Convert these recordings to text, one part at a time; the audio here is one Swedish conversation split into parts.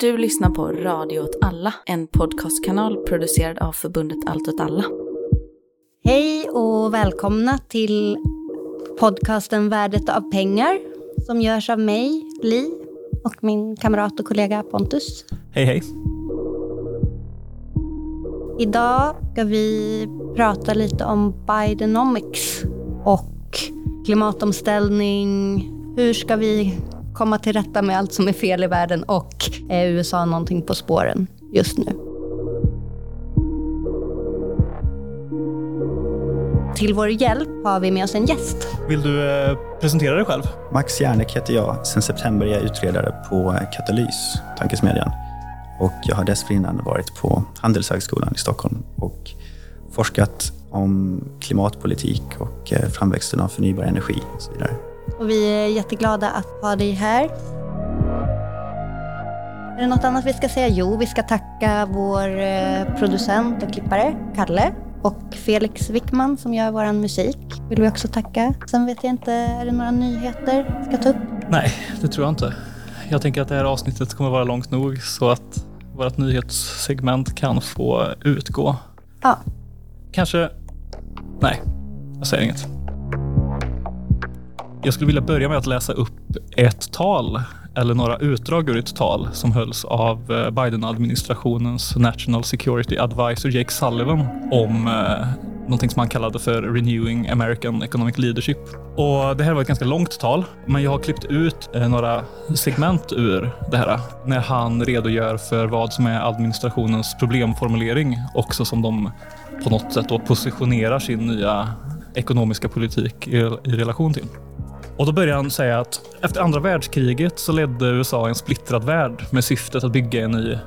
Du lyssnar på Radio åt alla, en podcastkanal producerad av förbundet Allt åt alla. Hej och välkomna till podcasten Värdet av pengar som görs av mig, Li, och min kamrat och kollega Pontus. Hej hej. Idag ska vi prata lite om Bidenomics och klimatomställning. Hur ska vi komma till rätta med allt som är fel i världen och är USA någonting på spåren just nu? Till vår hjälp har vi med oss en gäst. Vill du eh, presentera dig själv? Max Järnek heter jag. Sen september är jag utredare på Katalys, tankesmedjan. Och jag har dessförinnan varit på Handelshögskolan i Stockholm och forskat om klimatpolitik och eh, framväxten av förnybar energi och så vidare. Och vi är jätteglada att ha dig här. Är det något annat vi ska säga? Jo, vi ska tacka vår eh, producent och klippare, Kalle. Och Felix Wickman som gör vår musik vill vi också tacka. Sen vet jag inte, är det några nyheter vi ska ta upp? Nej, det tror jag inte. Jag tänker att det här avsnittet kommer vara långt nog så att vårt nyhetssegment kan få utgå. Ja. Kanske... Nej, jag säger inget. Jag skulle vilja börja med att läsa upp ett tal eller några utdrag ur ett tal som hölls av eh, Biden-administrationens National Security Advisor Jake Sullivan om eh, någonting som han kallade för Renewing American Economic Leadership. Och det här var ett ganska långt tal, men jag har klippt ut eh, några segment ur det här när han redogör för vad som är administrationens problemformulering också som de på något sätt då positionerar sin nya ekonomiska politik i, i relation till. Och då börjar han säga att efter andra världskriget så ledde USA en splittrad värld med syftet att bygga en ny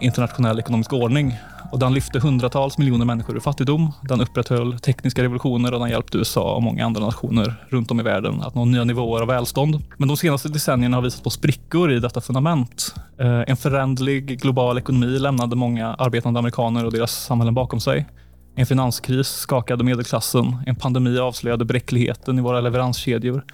internationell ekonomisk ordning. Och den lyfte hundratals miljoner människor ur fattigdom. Den upprätthöll tekniska revolutioner och den hjälpte USA och många andra nationer runt om i världen att nå nya nivåer av välstånd. Men de senaste decennierna har visat på sprickor i detta fundament. Eh, en förändlig global ekonomi lämnade många arbetande amerikaner och deras samhällen bakom sig. En finanskris skakade medelklassen. En pandemi avslöjade bräckligheten i våra leveranskedjor.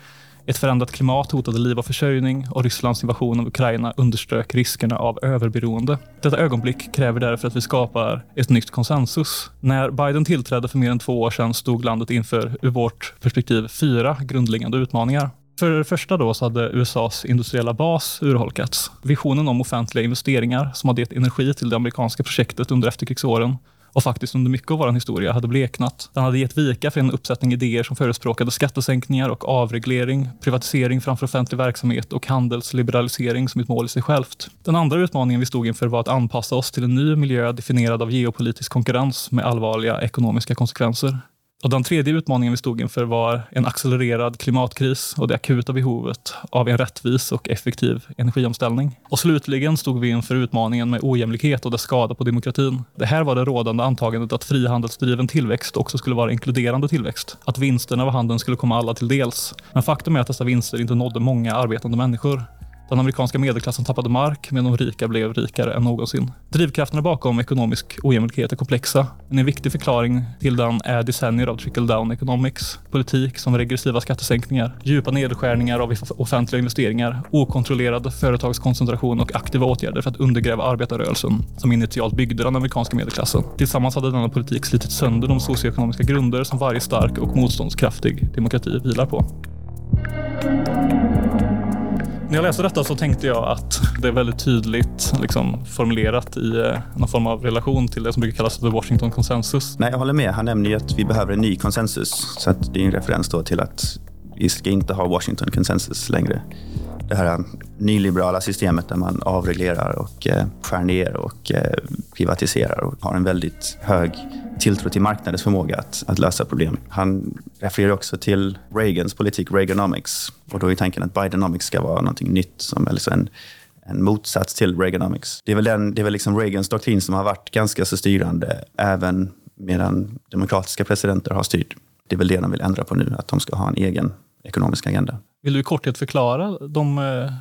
Ett förändrat klimat hotade liv och försörjning och Rysslands invasion av Ukraina underströk riskerna av överberoende. Detta ögonblick kräver därför att vi skapar ett nytt konsensus. När Biden tillträdde för mer än två år sedan stod landet inför, ur vårt perspektiv, fyra grundläggande utmaningar. För det första då så hade USAs industriella bas urholkats. Visionen om offentliga investeringar som hade gett energi till det amerikanska projektet under efterkrigsåren och faktiskt under mycket av vår historia hade bleknat. Den hade gett vika för en uppsättning idéer som förespråkade skattesänkningar och avreglering, privatisering framför offentlig verksamhet och handelsliberalisering som ett mål i sig självt. Den andra utmaningen vi stod inför var att anpassa oss till en ny miljö definierad av geopolitisk konkurrens med allvarliga ekonomiska konsekvenser. Och den tredje utmaningen vi stod inför var en accelererad klimatkris och det akuta behovet av en rättvis och effektiv energiomställning. Och slutligen stod vi inför utmaningen med ojämlikhet och dess skada på demokratin. Det här var det rådande antagandet att frihandelsdriven tillväxt också skulle vara inkluderande tillväxt. Att vinsterna av handeln skulle komma alla till dels. Men faktum är att dessa vinster inte nådde många arbetande människor. Den amerikanska medelklassen tappade mark medan de rika blev rikare än någonsin. Drivkrafterna bakom ekonomisk ojämlikhet är komplexa. Men en viktig förklaring till den är decennier av trickle-down economics, politik som regressiva skattesänkningar, djupa nedskärningar av offentliga investeringar, okontrollerad företagskoncentration och aktiva åtgärder för att undergräva arbetarrörelsen som initialt byggde den amerikanska medelklassen. Tillsammans hade denna politik slitit sönder de socioekonomiska grunder som varje stark och motståndskraftig demokrati vilar på. När jag läste detta så tänkte jag att det är väldigt tydligt liksom, formulerat i eh, någon form av relation till det som brukar kallas för Washington konsensus. Nej, jag håller med. Han nämner ju att vi behöver en ny konsensus. Så att det är en referens då till att vi ska inte ha Washington konsensus längre. Det här nyliberala systemet där man avreglerar och eh, skär ner och eh, privatiserar och har en väldigt hög tilltro till marknadens förmåga att, att lösa problem. Han refererar också till Reagans politik, Reaganomics. Och då är tanken att Bidenomics ska vara någonting nytt, som alltså en, en motsats till Reaganomics. Det är väl, den, det är väl liksom Reagans doktrin som har varit ganska så styrande även medan demokratiska presidenter har styrt. Det är väl det de vill ändra på nu, att de ska ha en egen ekonomisk agenda. Vill du i korthet förklara de eh,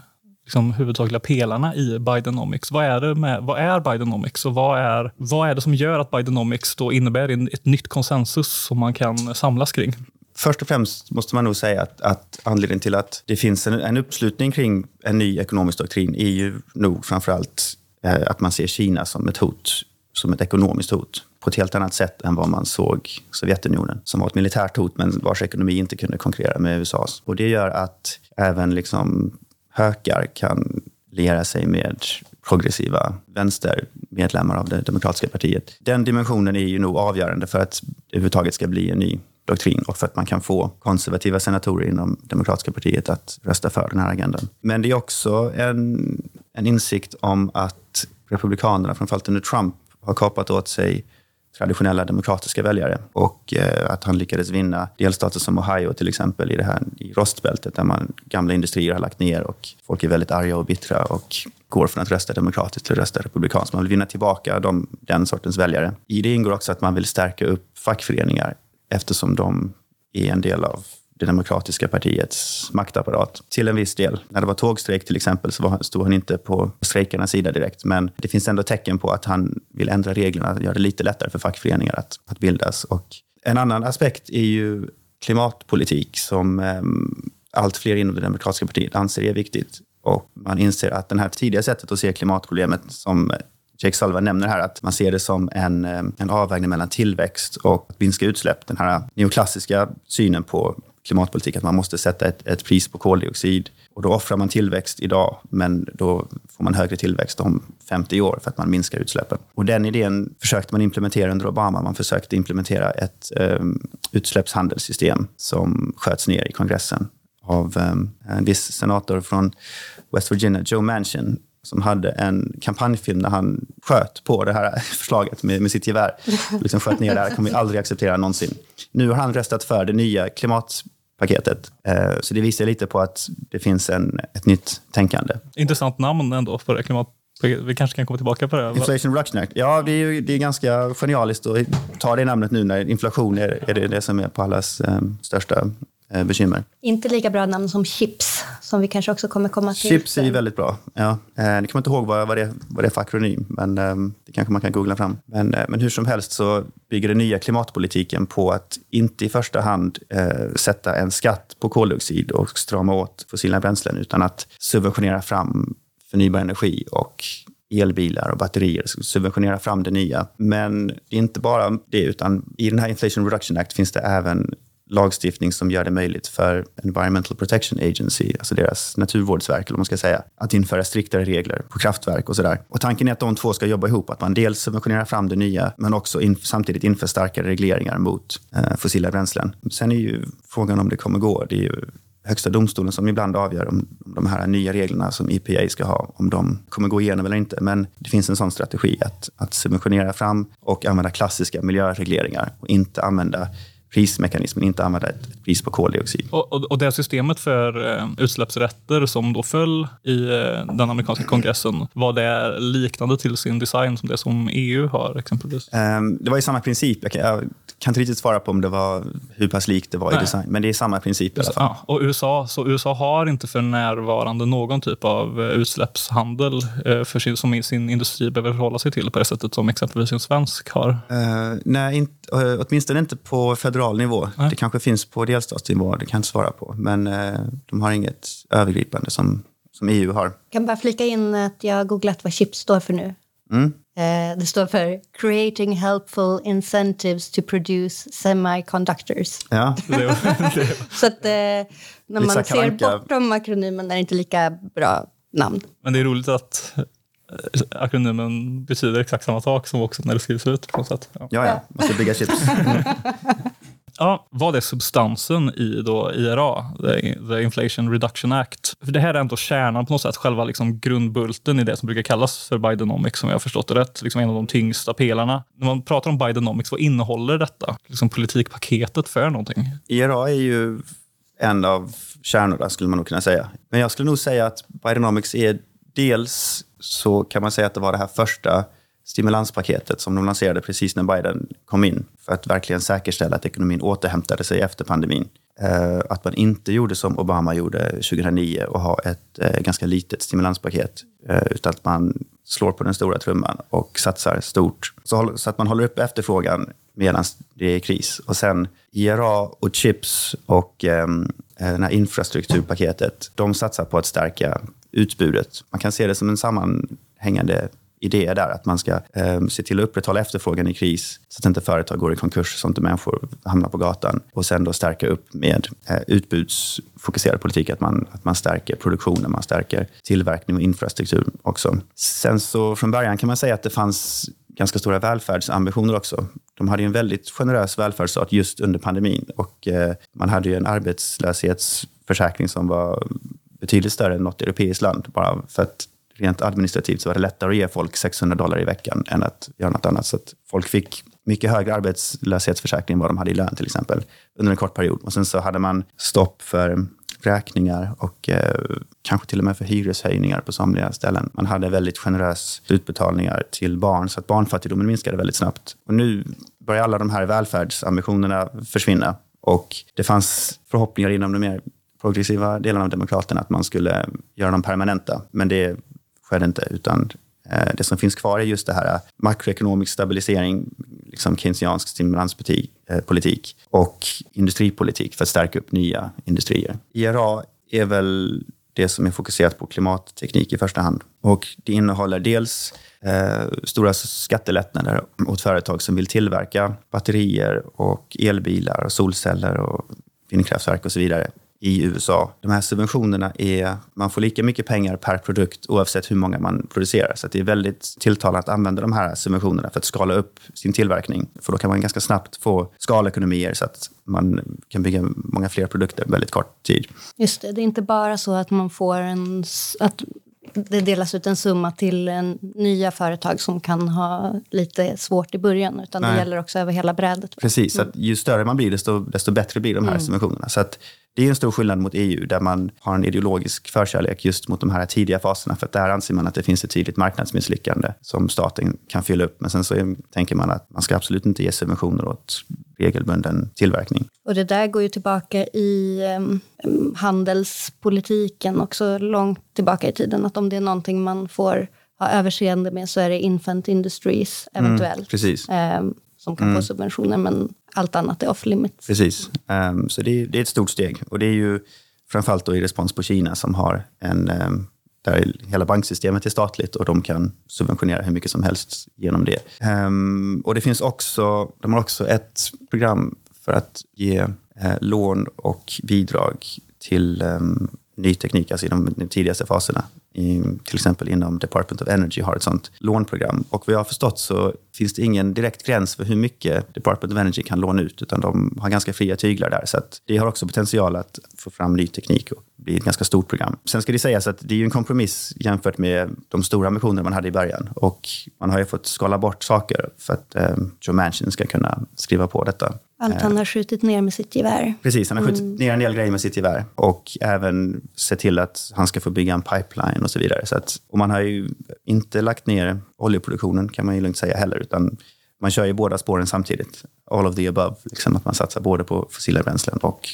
liksom, huvudsakliga pelarna i Bidenomics. Vad är, det med, vad är Bidenomics och vad är, vad är det som gör att Bidenomics då innebär ett nytt konsensus som man kan samlas kring? Först och främst måste man nog säga att, att anledningen till att det finns en, en uppslutning kring en ny ekonomisk doktrin är ju nog framförallt eh, att man ser Kina som ett hot, som ett ekonomiskt hot på ett helt annat sätt än vad man såg Sovjetunionen, som var ett militärt hot men vars ekonomi inte kunde konkurrera med USAs. Och det gör att även liksom hökar kan liera sig med progressiva vänstermedlemmar av det demokratiska partiet. Den dimensionen är ju nog avgörande för att det överhuvudtaget ska bli en ny doktrin och för att man kan få konservativa senatorer inom demokratiska partiet att rösta för den här agendan. Men det är också en, en insikt om att republikanerna, framförallt under Trump, har kapat åt sig traditionella demokratiska väljare och eh, att han lyckades vinna delstater som Ohio till exempel i det här i rostbältet där man gamla industrier har lagt ner och folk är väldigt arga och bittra och går från att rösta demokratiskt till att rösta republikanskt. Man vill vinna tillbaka de, den sortens väljare. I det ingår också att man vill stärka upp fackföreningar eftersom de är en del av det demokratiska partiets maktapparat till en viss del. När det var tågstrejk till exempel så stod han inte på strejkarnas sida direkt. Men det finns ändå tecken på att han vill ändra reglerna, göra det lite lättare för fackföreningar att, att bildas. Och en annan aspekt är ju klimatpolitik som eh, allt fler inom det demokratiska partiet anser är viktigt. Och man inser att det här tidiga sättet att se klimatproblemet som Jake Salva nämner här, att man ser det som en, ehm, en avvägning mellan tillväxt och att minska utsläpp. Den här neoklassiska synen på klimatpolitik, att man måste sätta ett, ett, pris på koldioxid. Och då offrar man tillväxt idag, men då får man högre tillväxt om 50 år för att man minskar utsläppen. Och den idén försökte man implementera under Obama. Man försökte implementera ett um, utsläppshandelssystem som sköts ner i kongressen av um, en viss senator från West Virginia, Joe Manchin, som hade en kampanjfilm där han sköt på det här förslaget med, med sitt gevär. Liksom sköt ner det här, kommer vi aldrig acceptera någonsin. Nu har han röstat för det nya klimatpaketet. Eh, så det visar lite på att det finns en, ett nytt tänkande. Intressant namn ändå för det klimat vi kanske kan komma tillbaka på det. Inflation Reduction Act. Ja, det är, ju, det är ganska genialiskt att ta det namnet nu när inflation är, är det, det som är på allas um, största uh, bekymmer. Inte lika bra namn som chips som vi kanske också kommer komma till. Chips är väldigt bra. Ja. Eh, ni kommer inte ihåg vad, vad, det, vad det är för akronym, men eh, det kanske man kan googla fram. Men, eh, men hur som helst så bygger den nya klimatpolitiken på att inte i första hand eh, sätta en skatt på koldioxid och strama åt fossila bränslen, utan att subventionera fram förnybar energi och elbilar och batterier, subventionera fram det nya. Men det är inte bara det, utan i den här Inflation Reduction Act finns det även lagstiftning som gör det möjligt för Environmental Protection Agency, alltså deras naturvårdsverk, eller vad man ska säga, att införa striktare regler på kraftverk och sådär. Och tanken är att de två ska jobba ihop, att man dels subventionerar fram det nya, men också in, samtidigt inför starkare regleringar mot eh, fossila bränslen. Sen är ju frågan om det kommer gå. Det är ju Högsta domstolen som ibland avgör om de här nya reglerna som EPA ska ha, om de kommer gå igenom eller inte. Men det finns en sån strategi att, att subventionera fram och använda klassiska miljöregleringar och inte använda prismekanismen, inte använda ett pris på koldioxid. Och, och, och det systemet för eh, utsläppsrätter som då föll i eh, den amerikanska kongressen, var det liknande till sin design som det som EU har exempelvis? Um, det var ju samma princip. Jag kan, jag kan inte riktigt svara på om det var hur pass likt det var Nej. i design, men det är samma princip i alla fall. Ja, och USA, så USA har inte för närvarande någon typ av eh, utsläppshandel eh, för sin, som sin industri behöver förhålla sig till på det sättet som exempelvis en svensk har? Uh, nej, inte, uh, åtminstone inte på federal nivå. Nej. Det kanske finns på delstatsnivå, det kan jag inte svara på. Men uh, de har inget övergripande som, som EU har. Jag kan bara flika in att jag har googlat vad CHIPS står för nu. Mm. Eh, det står för Creating Helpful Incentives to Produce Semiconductors. Ja, Så att eh, när man ser bortom akronymen är det inte lika bra namn. Men det är roligt att eh, akronymen betyder exakt samma sak som också när det skrivs ut på något sätt. Ja, ja, ja. man ska bygga chips. Ja, vad är substansen i då IRA, the Inflation Reduction Act? För det här är ändå kärnan på något sätt, själva liksom grundbulten i det som brukar kallas för Bidenomics, som jag har förstått det rätt. Liksom en av de tyngsta pelarna. När man pratar om Bidenomics, vad innehåller detta liksom politikpaketet för någonting? IRA är ju en av kärnorna, skulle man nog kunna säga. Men jag skulle nog säga att Bidenomics är dels så kan man säga att det var det här första stimulanspaketet som de lanserade precis när Biden kom in för att verkligen säkerställa att ekonomin återhämtade sig efter pandemin. Eh, att man inte gjorde som Obama gjorde 2009 och ha ett eh, ganska litet stimulanspaket eh, utan att man slår på den stora trumman och satsar stort så, att man håller upp efterfrågan medan det är kris. Och sen IRA och CHIPS och ehm, det här infrastrukturpaketet, de satsar på att stärka utbudet. Man kan se det som en sammanhängande idé där, att man ska eh, se till att upprätthålla efterfrågan i kris så att inte företag går i konkurs så att inte människor hamnar på gatan. Och sen då stärka upp med eh, utbudsfokuserad politik, att man, att man stärker produktionen, man stärker tillverkning och infrastruktur också. Sen så från början kan man säga att det fanns ganska stora välfärdsambitioner också. De hade en väldigt generös välfärdsstat just under pandemin och eh, man hade ju en arbetslöshetsförsäkring som var betydligt större än något europeiskt land. Bara för att rent administrativt så var det lättare att ge folk 600 dollar i veckan än att göra något annat. Så att folk fick mycket högre arbetslöshetsförsäkring än vad de hade i lön till exempel under en kort period. Och sen så hade man stopp för räkningar och eh, kanske till och med för hyreshöjningar på somliga ställen. Man hade väldigt generösa utbetalningar till barn så att barnfattigdomen minskade väldigt snabbt. Och nu börjar alla de här välfärdsambitionerna försvinna och det fanns förhoppningar inom de mer progressiva delarna av Demokraterna att man skulle göra dem permanenta. Men det skedde inte, utan eh, det som finns kvar är just det här eh, makroekonomisk stabilisering, liksom keynesiansk stimulanspolitik eh, och industripolitik för att stärka upp nya industrier. IRA är väl det som är fokuserat på klimatteknik i första hand. Och det innehåller dels eh, stora skattelättnader åt företag som vill tillverka batterier och elbilar och solceller och vindkraftverk och så vidare i USA. De här subventionerna är, man får lika mycket pengar per produkt oavsett hur många man producerar. Så det är väldigt tilltalande att använda de här subventionerna för att skala upp sin tillverkning. För då kan man ganska snabbt få skalekonomier så att man kan bygga många fler produkter på väldigt kort tid. Just det, det är inte bara så att man får en... Att det delas ut en summa till en, nya företag som kan ha lite svårt i början, utan Nej. det gäller också över hela brädet. Precis, mm. att ju större man blir, desto, desto bättre blir de här mm. subventionerna. Så att det är en stor skillnad mot EU där man har en ideologisk förkärlek just mot de här tidiga faserna. För att där anser man att det finns ett tydligt marknadsmisslyckande som staten kan fylla upp. Men sen så tänker man att man ska absolut inte ge subventioner åt regelbunden tillverkning. Och det där går ju tillbaka i um, handelspolitiken också långt tillbaka i tiden. Att om det är någonting man får ha överseende med så är det infant industries mm, eventuellt. Mm, precis. Um, som kan mm. få subventioner, men allt annat är off limits. Precis, um, så det är, det är, ett stort steg. Och det är ju framförallt då i respons på Kina som har en, där hela banksystemet är statligt och de kan subventionera hur mycket som helst genom det. Um, och det finns också, de har också ett program för att ge uh, lån och bidrag till ehm, ny teknik, alltså i de tidigaste faserna i, till exempel inom Department of Energy har ett sånt lånprogram. Och vad jag har förstått så finns det ingen direkt gräns för hur mycket Department of Energy kan låna ut, utan de har ganska fria tyglar där. Så det har också potential att få fram ny teknik och bli ett ganska stort program. Sen ska det sägas att det är en kompromiss jämfört med de stora ambitioner man hade i början. Och man har ju fått skala bort saker för att eh, Joe Manchin ska kunna skriva på detta. Allt han har skjutit ner med sitt gevär. Precis, han har skjutit mm. ner en del grejer med sitt gevär. Och även sett till att han ska få bygga en pipeline och så vidare. Så att, och man har ju inte lagt ner oljeproduktionen kan man ju lugnt säga heller. Utan man kör ju båda spåren samtidigt. All of the above. Liksom att man satsar både på fossila bränslen och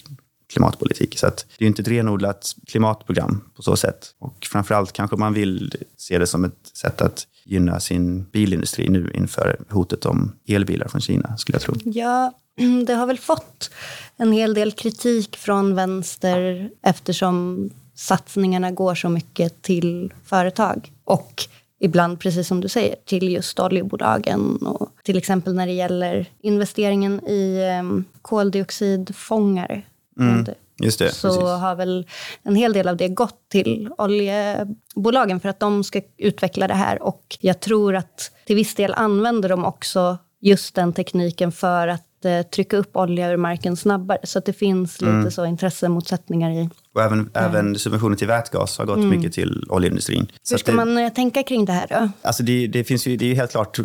klimatpolitik. Så att det är inte ett renodlat klimatprogram på så sätt. Och framförallt kanske man vill se det som ett sätt att gynna sin bilindustri nu inför hotet om elbilar från Kina, skulle jag tro. Ja, det har väl fått en hel del kritik från vänster eftersom satsningarna går så mycket till företag. Och ibland, precis som du säger, till just oljebolagen. Och till exempel när det gäller investeringen i ehm, koldioxidfångare. Mm. Just det, så precis. har väl en hel del av det gått till oljebolagen för att de ska utveckla det här. Och jag tror att till viss del använder de också just den tekniken för att eh, trycka upp olja ur marken snabbare. Så att det finns lite mm. så intressemotsättningar i. Och även, mm. även subventioner till vätgas har gått mm. mycket till oljeindustrin. Hur ska det, man eh, tänka kring det här då? Alltså det, det, finns ju, det är helt klart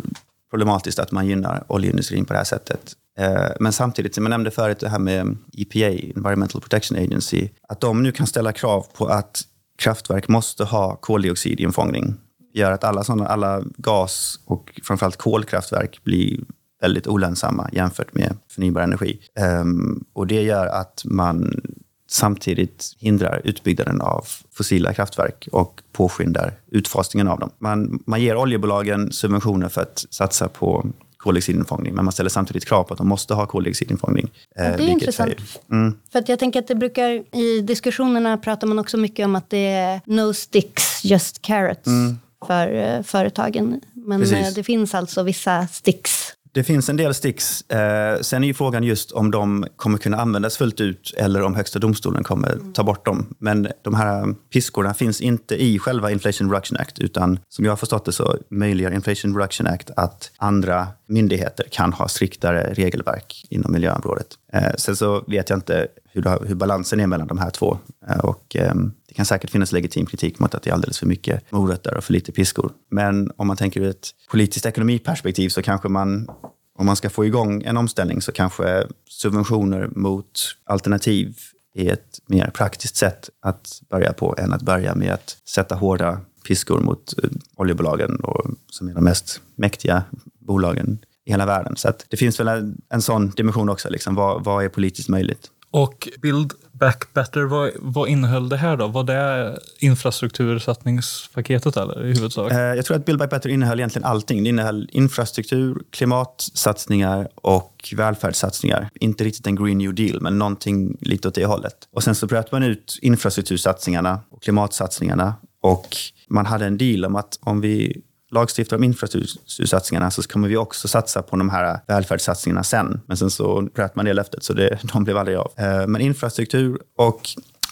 problematiskt att man gynnar oljeindustrin på det här sättet. Eh, men samtidigt, som jag nämnde förut, det här med EPA, Environmental Protection Agency, att de nu kan ställa krav på att kraftverk måste ha koldioxidinfångning gör att alla, sådana, alla gas och framförallt kolkraftverk blir väldigt olönsamma jämfört med förnybar energi. Um, och det gör att man samtidigt hindrar utbyggnaden av fossila kraftverk och påskyndar utfasningen av dem. Man, man ger oljebolagen subventioner för att satsa på koldioxidinfångning, men man ställer samtidigt krav på att de måste ha koldioxidinfångning. Ja, det är eh, intressant. Mm. För att jag tänker att det brukar, i diskussionerna pratar man också mycket om att det är no sticks, just carrots. Mm för eh, företagen Men Precis. eh, det finns alltså vissa sticks. Det finns en del sticks. Eh, sen är ju frågan just om de kommer kunna användas fullt ut eller om Högsta domstolen kommer ta bort dem. Men de här piskorna finns inte i själva Inflation Reduction Act utan som jag har förstått det så möjliggör Inflation Reduction Act att andra myndigheter kan ha striktare regelverk inom miljöområdet. Eh, sen så vet jag inte hur, hur balansen är mellan de här två. Eh, och, ehm, det kan säkert finnas legitim kritik mot att det är alldeles för mycket morötter och för lite piskor. Men om man tänker ur ett politiskt ekonomiperspektiv så kanske man om man ska få igång en omställning så kanske subventioner mot alternativ är ett mer praktiskt sätt att börja på än att börja med att sätta hårda piskor mot eh, oljebolagen och, som är de mest mäktiga bolagen i hela världen. Så att det finns väl en, en sån dimension också. Liksom. Vad, vad är politiskt möjligt? Och Build Back Better, vad, vad innehöll det här då? Var det infrastruktursatsningspaketet eller i huvudsak? Eh, jag tror att Build Back Better innehöll egentligen allting. Det innehöll infrastruktur, klimatsatsningar och välfärdssatsningar. Inte riktigt en Green New Deal, men någonting lite åt det hållet. Och sen så bröt man ut infrastruktursatsningarna och klimatsatsningarna. Och man hade en deal om att om vi lagstiftar om infrastruktursatsningarna så kommer vi också satsa på de här välfärdssatsningarna sen. Men sen så bröt man det löftet, så det, de blev aldrig av. Eh, Men infrastruktur och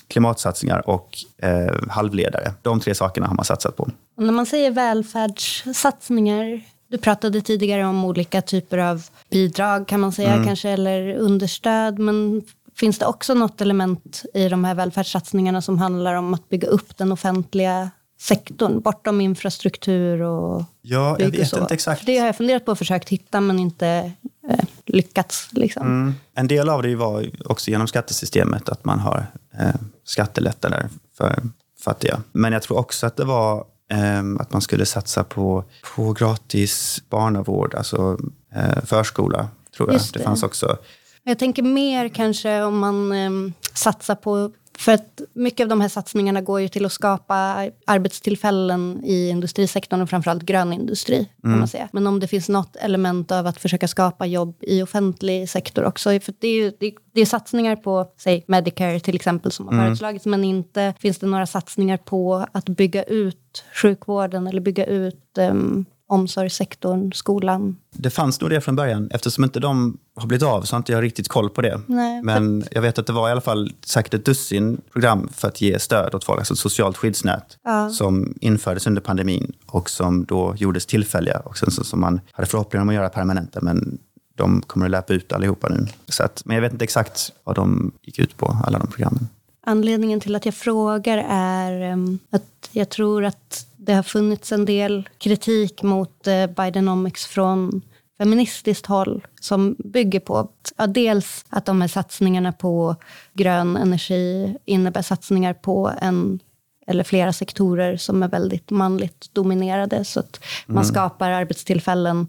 klimatsatsningar och eh, halvledare. De tre sakerna har man satsat på. Och när man säger välfärdssatsningar, du pratade tidigare om olika typer av bidrag kan man säga kanske, eller understöd. Men finns det också något element i de här välfärdssatsningarna som handlar om att bygga upp den offentliga sektorn, bortom infrastruktur och Ja, jag vet så? inte exakt. Det har jag funderat på och försökt hitta, men inte eh, lyckats. Liksom. Mm. En del av det var också genom skattesystemet, att man har eh, skattelättnader för fattiga. Men jag tror också att det var eh, att man skulle satsa på, på gratis barnavård, alltså eh, förskola, tror jag. Det. det. fanns också. Jag tänker mer kanske om man eh, satsar på... För att mycket av de här satsningarna går ju till att skapa arbetstillfällen i industrisektorn och framförallt grön industri. Kan man säga. Men om det finns något element av att försöka skapa jobb i offentlig sektor också. För det är ju det, det är satsningar på, säg Medicare till exempel, som har föreslagits. Men inte finns det några satsningar på att bygga ut sjukvården eller bygga ut um, omsorgssektorn, skolan. Det fanns nog det från början. Eftersom inte de har blivit av så har inte jag riktigt koll på det. Nej, Men jag vet att det var i alla fall säkert ett dussin program för att ge stöd åt folk, alltså ett socialt skyddsnät Ja. som infördes under pandemin och som då gjordes tillfälliga och sen så, som man hade förhoppningar om att göra permanenta. Men de kommer att löpa ut allihopa nu. Så att, men jag vet inte exakt vad de gick ut på, alla de programmen. Anledningen till att jag frågar är em, att jag tror att det har funnits en del kritik mot eh, Bidenomics från feministiskt håll som bygger på att, ja, dels att de här satsningarna på grön energi innebär satsningar på en eller flera sektorer som är väldigt manligt dominerade. Så att man skapar arbetstillfällen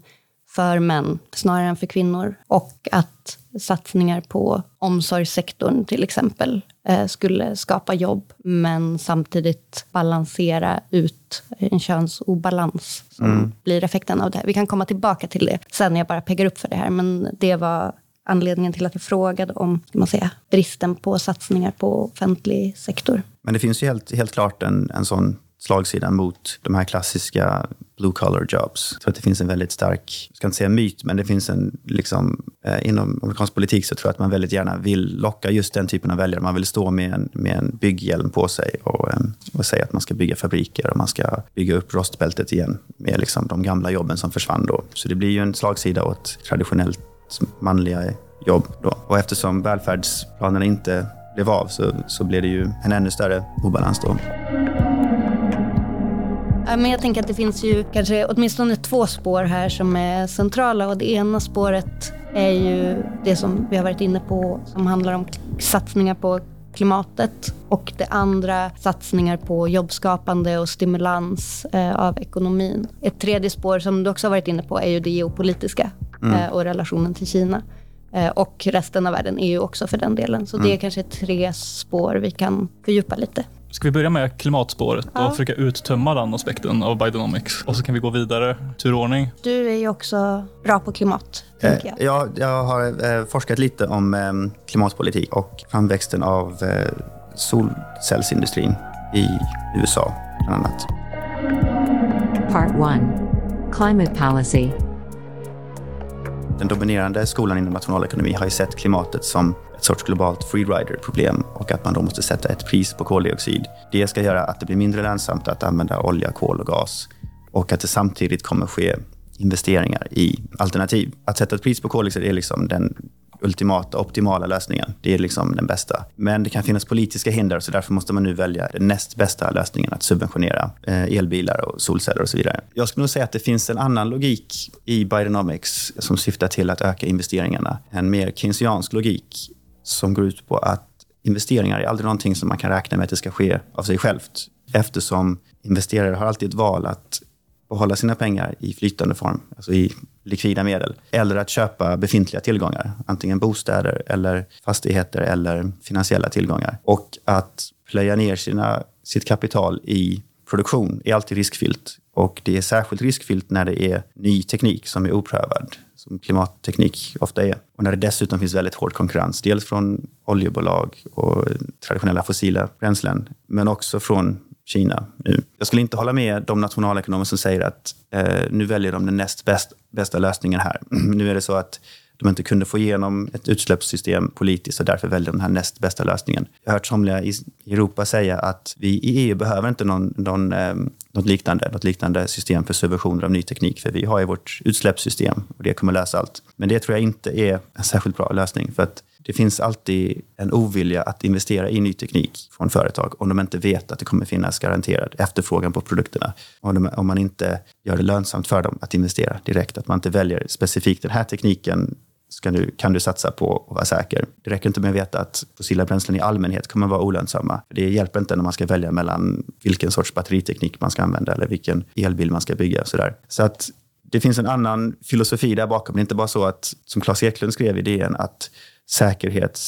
för män snarare än för kvinnor. Och att satsningar på omsorgssektorn till exempel eh, skulle skapa jobb men samtidigt balansera ut en könsobalans som blir effekten av det här. Vi kan komma tillbaka till det sen när jag bara peggar upp för det här. Men det var anledningen till att jag frågade om ska man säga, bristen på satsningar på offentlig sektor. Men det finns ju helt, helt klart en, en sån slagsida mot de här klassiska blue collar jobs. Jag tror att det finns en väldigt stark, jag ska inte säga myt, men det finns en, liksom, eh, inom amerikansk politik så tror jag att man väldigt gärna vill locka just den typen av väljare. Man vill stå med en, med en bygghjälm på sig och, eh, och säga att man ska bygga fabriker och man ska bygga upp rostbältet igen med liksom de gamla jobben som försvann då. Så det blir ju en slagsida åt traditionellt manliga jobb då. Och eftersom välfärdsplanerna inte blev av så, så blev det ju en ännu större obalans då. Men jag tänker att det finns ju kanske åtminstone två spår här som är centrala. Och det ena spåret är ju det som vi har varit inne på som handlar om satsningar på klimatet. Och det andra satsningar på jobbskapande och stimulans eh, av ekonomin. Ett tredje spår som du också har varit inne på är ju det geopolitiska eh, och relationen till Kina. Eh, och resten av världen, EU också för den delen. Så det är kanske tre spår vi kan fördjupa lite. Ska vi börja med klimatspåret Ja. och försöka uttömma den aspekten av Bidenomics? Och så kan vi gå vidare turordning. Du är ju också bra på klimat, Eh, tänker jag. jag, jag har eh, forskat lite om eh, klimatpolitik och framväxten av eh, solcellsindustrin i USA, bland annat. Part 1 Climate policy. Den dominerande skolan inom nationalekonomi har ju sett klimatet som ett sorts globalt freerider-problem och att man då måste sätta ett pris på koldioxid. Det ska göra att det blir mindre lönsamt att använda olja, kol och gas och att det samtidigt kommer ske investeringar i alternativ. Att sätta ett pris på koldioxid är liksom den ultimata, optimala lösningen. Det är liksom den bästa. Men det kan finnas politiska hinder så därför måste man nu välja den näst bästa lösningen, att subventionera eh, elbilar och solceller och så vidare. Jag skulle nog säga att det finns en annan logik i Bidenomics som syftar till att öka investeringarna. En mer keynesiansk logik som går ut på att investeringar är aldrig någonting som man kan räkna med att det ska ske av sig självt eftersom investerare har alltid ett val att behålla sina pengar i flytande form, alltså i likvida medel, eller att köpa befintliga tillgångar, antingen bostäder eller fastigheter eller finansiella tillgångar. Och att plöja ner sina, sitt kapital i produktion är alltid riskfyllt. Och det är särskilt riskfyllt när det är ny teknik som är oprövad, som klimatteknik ofta är. Och när det dessutom finns väldigt hård konkurrens, dels från oljebolag och traditionella fossila bränslen, men också från Kina nu. Jag skulle inte hålla med de nationalekonomer som säger att eh, nu väljer de den näst bäst, bästa lösningen här. nu är det så att de inte kunde få igenom ett utsläppssystem politiskt och därför väljer de den här näst bästa lösningen. Jag har hört somliga i Europa säga att vi i EU behöver inte någon, någon, eh, något, liknande, något liknande system för subventioner av ny teknik, för vi har ju vårt utsläppssystem och det kommer lösa allt. Men det tror jag inte är en särskilt bra lösning, för att det finns alltid en ovilja att investera i ny teknik från företag om de inte vet att det kommer finnas garanterad efterfrågan på produkterna. Om, de, om man inte gör det lönsamt för dem att investera direkt, att man inte väljer specifikt den här tekniken ska du, kan du satsa på och vara säker. Det räcker inte med att veta att fossila bränslen i allmänhet kommer att vara olönsamma. Det hjälper inte när man ska välja mellan vilken sorts batteriteknik man ska använda eller vilken elbil man ska bygga. Så, så att det finns en annan filosofi där bakom. Det är inte bara så att, som Claes Eklund skrev i DN, att säkerhet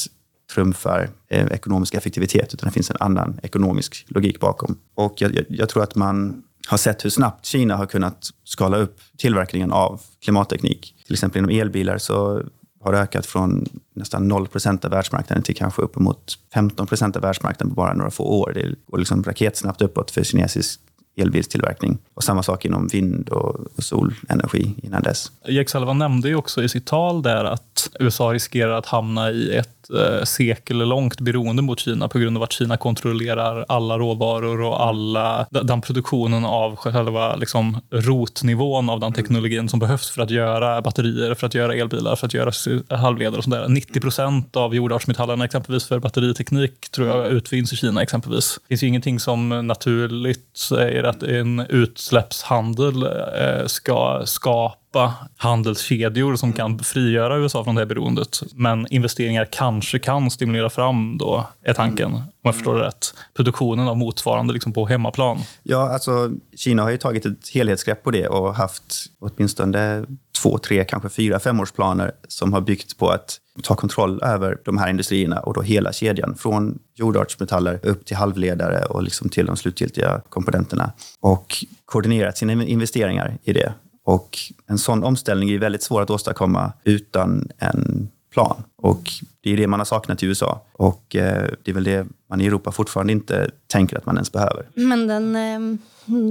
trumfar eh, ekonomisk effektivitet, utan det finns en annan ekonomisk logik bakom. Och jag, jag, jag, tror att man har sett hur snabbt Kina har kunnat skala upp tillverkningen av klimatteknik. Till exempel inom elbilar så har det ökat från nästan 0 procent av världsmarknaden till kanske uppemot 15% av världsmarknaden på bara några få år. Det går liksom raketsnabbt uppåt för kinesisk elbilstillverkning. Och samma sak inom vind och solenergi innan dess. Jake Sullivan nämnde ju också i sitt tal där att USA riskerar att hamna i ett eh, sekellångt beroende mot Kina på grund av att Kina kontrollerar alla råvaror och alla den produktionen av själva liksom, rotnivån av den teknologin som behövs för att göra batterier, för att göra elbilar, för att göra halvledare och sånt där. 90 procent av jordartsmetallerna exempelvis för batteriteknik tror jag utvinns i Kina exempelvis. Det finns ju ingenting som naturligt säger att en utsläppshandel eh, ska skapa skapa handelskedjor som kan frigöra USA från det här beroendet. Men investeringar kanske kan stimulera fram, då, är tanken, om jag förstår det rätt, produktionen av motsvarande liksom på hemmaplan. Ja, alltså Kina har ju tagit ett helhetsgrepp på det och haft åtminstone två, tre, kanske fyra femårsplaner som har byggt på att ta kontroll över de här industrierna och då hela kedjan från jordartsmetaller upp till halvledare och liksom till de slutgiltiga komponenterna och koordinerat sina investeringar i det. Och en sån omställning är väldigt svår att åstadkomma utan en plan. Och det är det man har saknat i USA. Och eh, det är väl det man i Europa fortfarande inte tänker att man ens behöver. Men den, eh,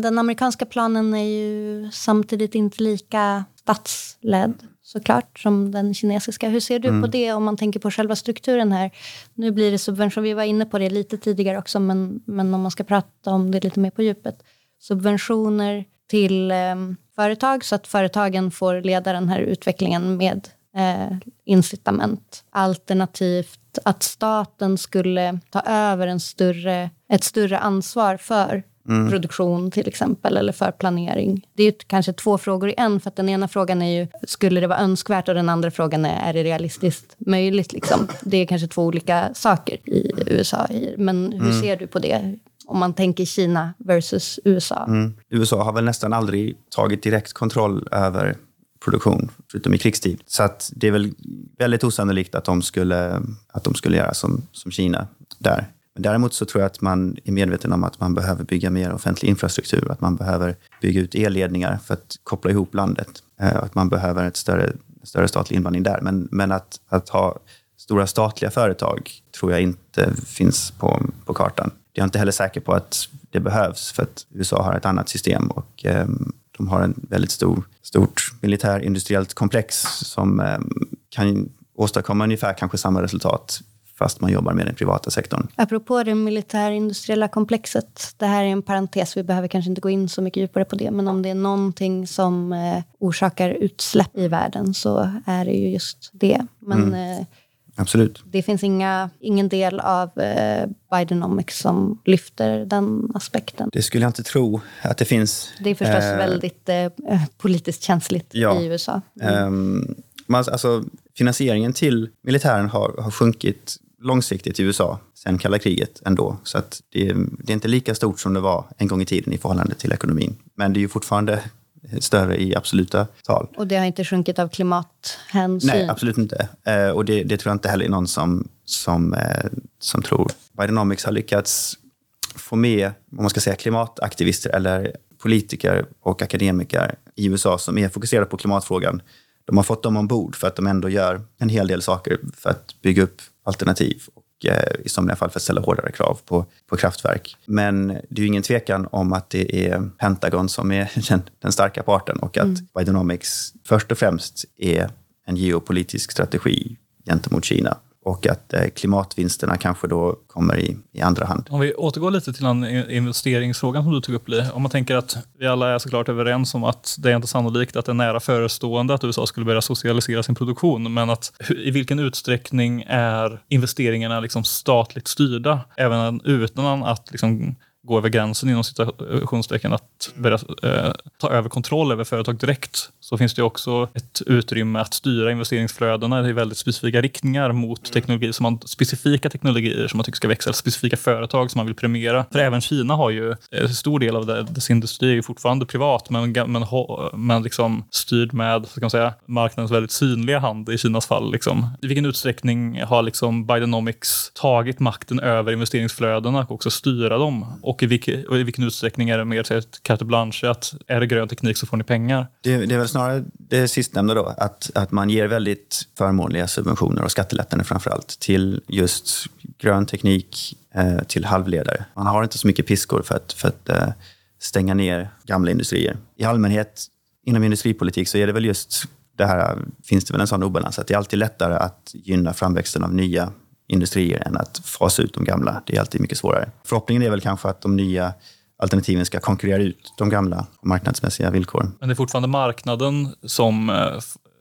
den amerikanska planen är ju samtidigt inte lika statsledd såklart som den kinesiska. Hur ser du mm. på det om man tänker på själva strukturen här? Nu blir det subvention, vi var inne på det lite tidigare också, men, men om man ska prata om det lite mer på djupet. Subventioner till eh, företag så att företagen får leda den här utvecklingen med eh, incitament. Alternativt att staten skulle ta över en större, ett större ansvar för Mm. produktion till exempel, eller för planering. Det är kanske två frågor i en, för att den ena frågan är ju, skulle det vara önskvärt? Och den andra frågan är, är det realistiskt möjligt? Liksom? Det är kanske två olika saker i USA. Men hur mm. ser du på det? Om man tänker Kina versus USA. Mm. USA har väl nästan aldrig tagit direkt kontroll över produktion, förutom i krigstid. Så att det är väl väldigt osannolikt att de skulle, att de skulle göra som, som Kina där. Men däremot så tror jag att man är medveten om att man behöver bygga mer offentlig infrastruktur, att man behöver bygga ut elledningar för att koppla ihop landet. Eh, att man behöver ett större, större statlig inblandning där. Men, men att, att ha stora statliga företag tror jag inte finns på, på kartan. Jag är inte heller säker på att det behövs för att USA har ett annat system och eh, de har en väldigt stor, stort militärindustriellt komplex som eh, kan åstadkomma ungefär kanske samma resultat fast man jobbar med den privata sektorn. Apropå det militärindustriella komplexet, det här är en parentes, vi behöver kanske inte gå in så mycket djupare på det, men om det är någonting som eh, orsakar utsläpp i världen så är det ju just det. Men mm. Absolut. Det finns inga, ingen del av eh, Bidenomics som lyfter den aspekten. Det skulle jag inte tro att det finns. Det är förstås eh, väldigt eh, politiskt känsligt ja, i USA. Mm. Um, man, alltså, finansieringen till militären har, har sjunkit långsiktigt i USA sen kalla kriget ändå. Så att det, det, är inte lika stort som det var en gång i tiden i förhållande till ekonomin. Men det är ju fortfarande större i absoluta tal. Och det har inte sjunkit av klimathänsyn? Nej, absolut inte. Eh, och det, det, tror jag inte heller är någon som, som, eh, som tror. Bidenomics har lyckats få med, om man ska säga klimataktivister eller politiker och akademiker i USA som är fokuserade på klimatfrågan. De har fått dem ombord för att de ändå gör en hel del saker för att bygga upp alternativ och i somliga fall för att ställa hårdare krav på, på kraftverk. Men det är ju ingen tvekan om att det är Pentagon som är den, den starka parten och att mm. Bidenomics först och främst är en geopolitisk strategi gentemot Kina och att eh, klimatvinsterna kanske då kommer i, i andra hand. Om vi återgår lite till den investeringsfrågan som du tog upp, Li. Om man tänker att vi alla är såklart överens om att det är inte sannolikt att det är nära förestående att USA skulle börja socialisera sin produktion, men att i vilken utsträckning är investeringarna liksom statligt styrda, även utan att liksom gå över gränsen inom citationstecken att börja eh, ta över kontroll över företag direkt så finns det också ett utrymme att styra investeringsflödena i väldigt specifika riktningar mot mm. teknologi som man, specifika teknologier som man tycker ska växa, eller specifika företag som man vill premiera. För även Kina har ju, en eh, stor del av det, dess industri är ju fortfarande privat, men, men, men liksom styrd med så kan man säga, marknadens väldigt synliga hand i Kinas fall. Liksom. I vilken utsträckning har liksom Bidenomics tagit makten över investeringsflödena och också styra dem? Och i, vilken, och i vilken utsträckning är det mer ett carte blanche, att är det grön teknik så får ni pengar? Det, det är väl snarare det sistnämnda då, att, att man ger väldigt förmånliga subventioner och skattelättnader framför allt till just grön teknik, eh, till halvledare. Man har inte så mycket piskor för att, för att eh, stänga ner gamla industrier. I allmänhet inom industripolitik så är det väl just det här, finns det väl en sån obalans att det är alltid lättare att gynna framväxten av nya industrier än att fasa ut de gamla. Det är alltid mycket svårare. Förhoppningen är väl kanske att de nya alternativen ska konkurrera ut de gamla marknadsmässiga villkoren. Men det är fortfarande marknaden som eh,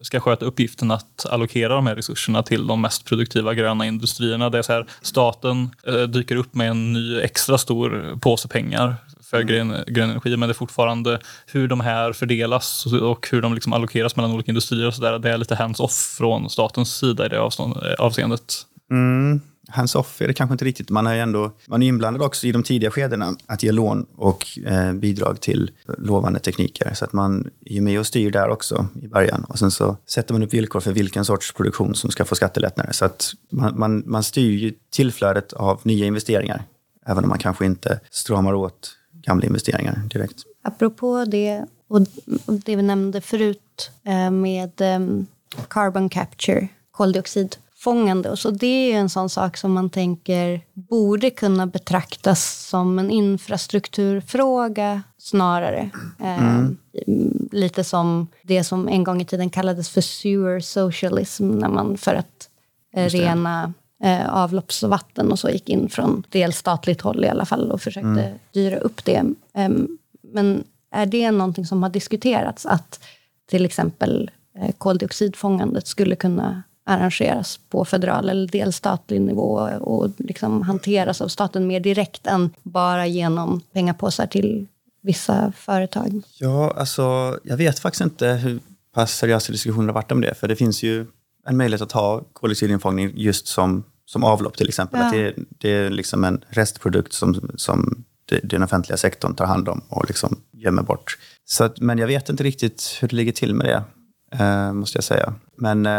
ska sköta uppgiften att allokera de här resurserna till de mest produktiva gröna industrierna. Det är så här, staten eh, dyker upp med en ny extra stor påse pengar för mm. grön, grön energi, men det är fortfarande hur de här fördelas och hur de liksom allokeras mellan olika industrier och så där. Det är lite hands-off från statens sida i det avseendet. Mm hands-off är det kanske inte riktigt. Man är ändå man är inblandad också i de tidiga skedena att ge lån och eh, bidrag till lovande tekniker. Så att man är med och styr där också i början. Och sen så sätter man upp villkor för vilken sorts produktion som ska få skattelättnader. Så att man, man, man styr ju tillflödet av nya investeringar. Även om man kanske inte stramar åt gamla investeringar direkt. Apropå det och det vi nämnde förut eh, med ehm, carbon capture, koldioxid fångande. Och så det är en sån sak som man tänker borde kunna betraktas som en infrastrukturfråga snarare. Mm. Eh, lite som det som en gång i tiden kallades för sewer socialism, när man för att eh, rena eh, avloppsvatten och så gick in från delstatligt håll i alla fall och försökte mm. dyra upp det. Eh, men är det någonting som har diskuterats, att till exempel eh, koldioxidfångandet skulle kunna arrangeras på federal eller delstatlig nivå och liksom hanteras av staten mer direkt än bara genom pengapåsar till vissa företag? Ja, alltså jag vet faktiskt inte hur pass seriösa diskussioner har varit om det. För det finns ju en möjlighet att ha koldioxidinfångning just som, som avlopp till exempel. Ja. Att det, det, är liksom en restprodukt som, som den offentliga sektorn tar hand om och liksom gömmer bort. Så att, men jag vet inte riktigt hur det ligger till med det eh, måste jag säga. Men eh,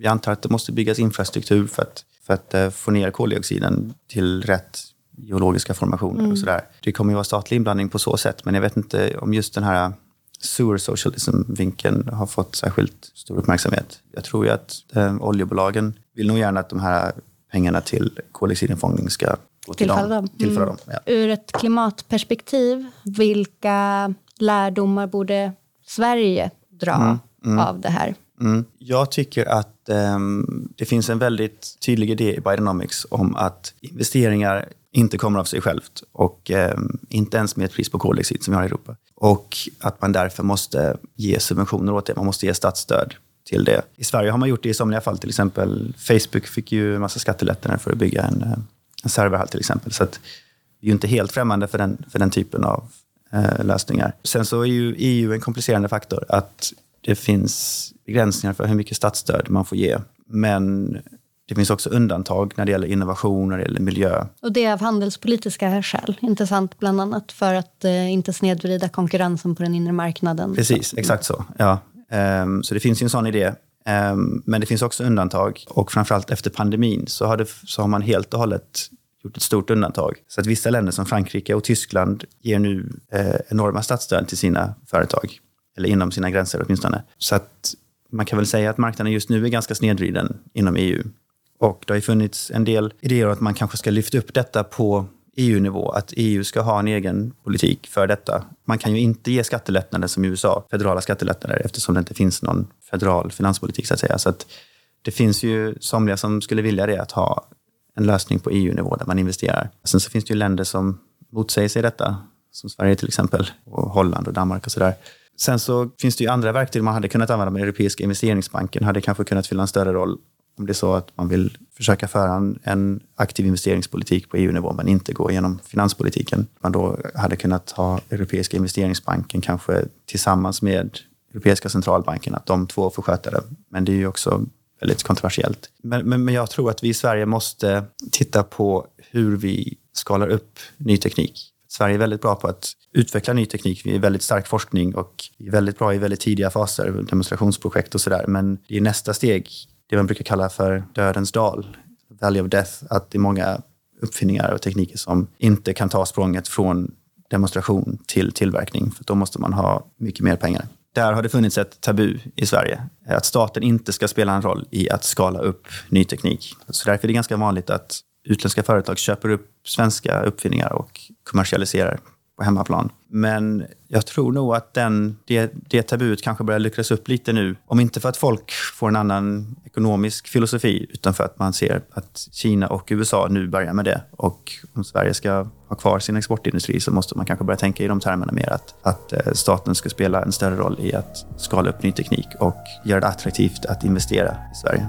jag antar att det måste byggas infrastruktur för att, för att eh, få ner koldioxiden till rätt geologiska formationer mm. och sådär. Det kommer ju vara statlig inblandning på så sätt, men jag vet inte om just den här sewer socialism-vinkeln har fått särskilt stor uppmärksamhet. Jag tror ju att eh, oljebolagen vill nog gärna att de här pengarna till koldioxidinfångning ska gå till tillfalla dem. dem. Tillfalla mm. dem ja. Ur ett klimatperspektiv, vilka lärdomar borde Sverige dra Mm, av det här? Mm. Jag tycker att um, det finns en väldigt tydlig idé i Bidenomics om att investeringar inte kommer av sig självt och um, inte ens med ett pris på koldioxid som vi har i Europa. Och att man därför måste ge subventioner åt det. Man måste ge statsstöd till det. I Sverige har man gjort det i somliga fall. Till exempel Facebook fick ju en massa skattelättnader för att bygga en, eh, en serverhall till exempel. Så att vi är ju inte helt främmande för den, för den typen av eh, lösningar. Sen så är ju EU en komplicerande faktor. Att det finns begränsningar för hur mycket statsstöd man får ge. Men det finns också undantag när det gäller innovation, när det gäller miljö. Och det är av handelspolitiska skäl. Intressant bland annat för att eh, inte snedvrida konkurrensen på den inre marknaden. Precis, exakt så. Ja. Ehm, så det finns ju en sån idé. Ehm, men det finns också undantag. Och framförallt efter pandemin så har, det, så har man helt och hållet gjort ett stort undantag. Så att vissa länder som Frankrike och Tyskland ger nu eh, enorma statsstöd till sina företag. Eller inom sina gränser åtminstone. Så att man kan väl säga att marknaden just nu är ganska snedvriden inom EU. Och det har ju funnits en del idéer om att man kanske ska lyfta upp detta på EU-nivå, att EU ska ha en egen politik för detta. Man kan ju inte ge skattelättnader som i USA, federala skattelättnader, eftersom det inte finns någon federal finanspolitik så att säga. Så att det finns ju somliga som skulle vilja det, att ha en lösning på EU-nivå där man investerar. Sen så finns det ju länder som motsäger sig detta, som Sverige till exempel, och Holland och Danmark och sådär. Sen så finns det ju andra verktyg man hade kunnat använda. Den Europeiska investeringsbanken hade kanske kunnat fylla en större roll om det är så att man vill försöka föra en, en aktiv investeringspolitik på EU-nivå men inte gå genom finanspolitiken. Man då hade kunnat ha Europeiska investeringsbanken kanske tillsammans med Europeiska centralbanken, att de två får sköta det. Men det är ju också väldigt kontroversiellt. Men, men, men jag tror att vi i Sverige måste titta på hur vi skalar upp ny teknik. Sverige är väldigt bra på att utveckla ny teknik. Vi är väldigt stark forskning och vi är väldigt bra i väldigt tidiga faser, demonstrationsprojekt och sådär. Men det är nästa steg, det man brukar kalla för dödens dal, Valley of Death, att det är många uppfinningar och tekniker som inte kan ta språnget från demonstration till tillverkning. För då måste man ha mycket mer pengar. Där har det funnits ett tabu i Sverige. Att staten inte ska spela en roll i att skala upp ny teknik. Så därför är det ganska vanligt att utländska företag köper upp svenska uppfinningar och kommersialiserar på hemmaplan. Men jag tror nog att den, det, det tabut kanske börjar luckras upp lite nu. Om inte för att folk får en annan ekonomisk filosofi, utan för att man ser att Kina och USA nu börjar med det. Och om Sverige ska ha kvar sin exportindustri så måste man kanske börja tänka i de termerna mer. Att, att eh, staten ska spela en större roll i att skala upp ny teknik och göra det attraktivt att investera i Sverige.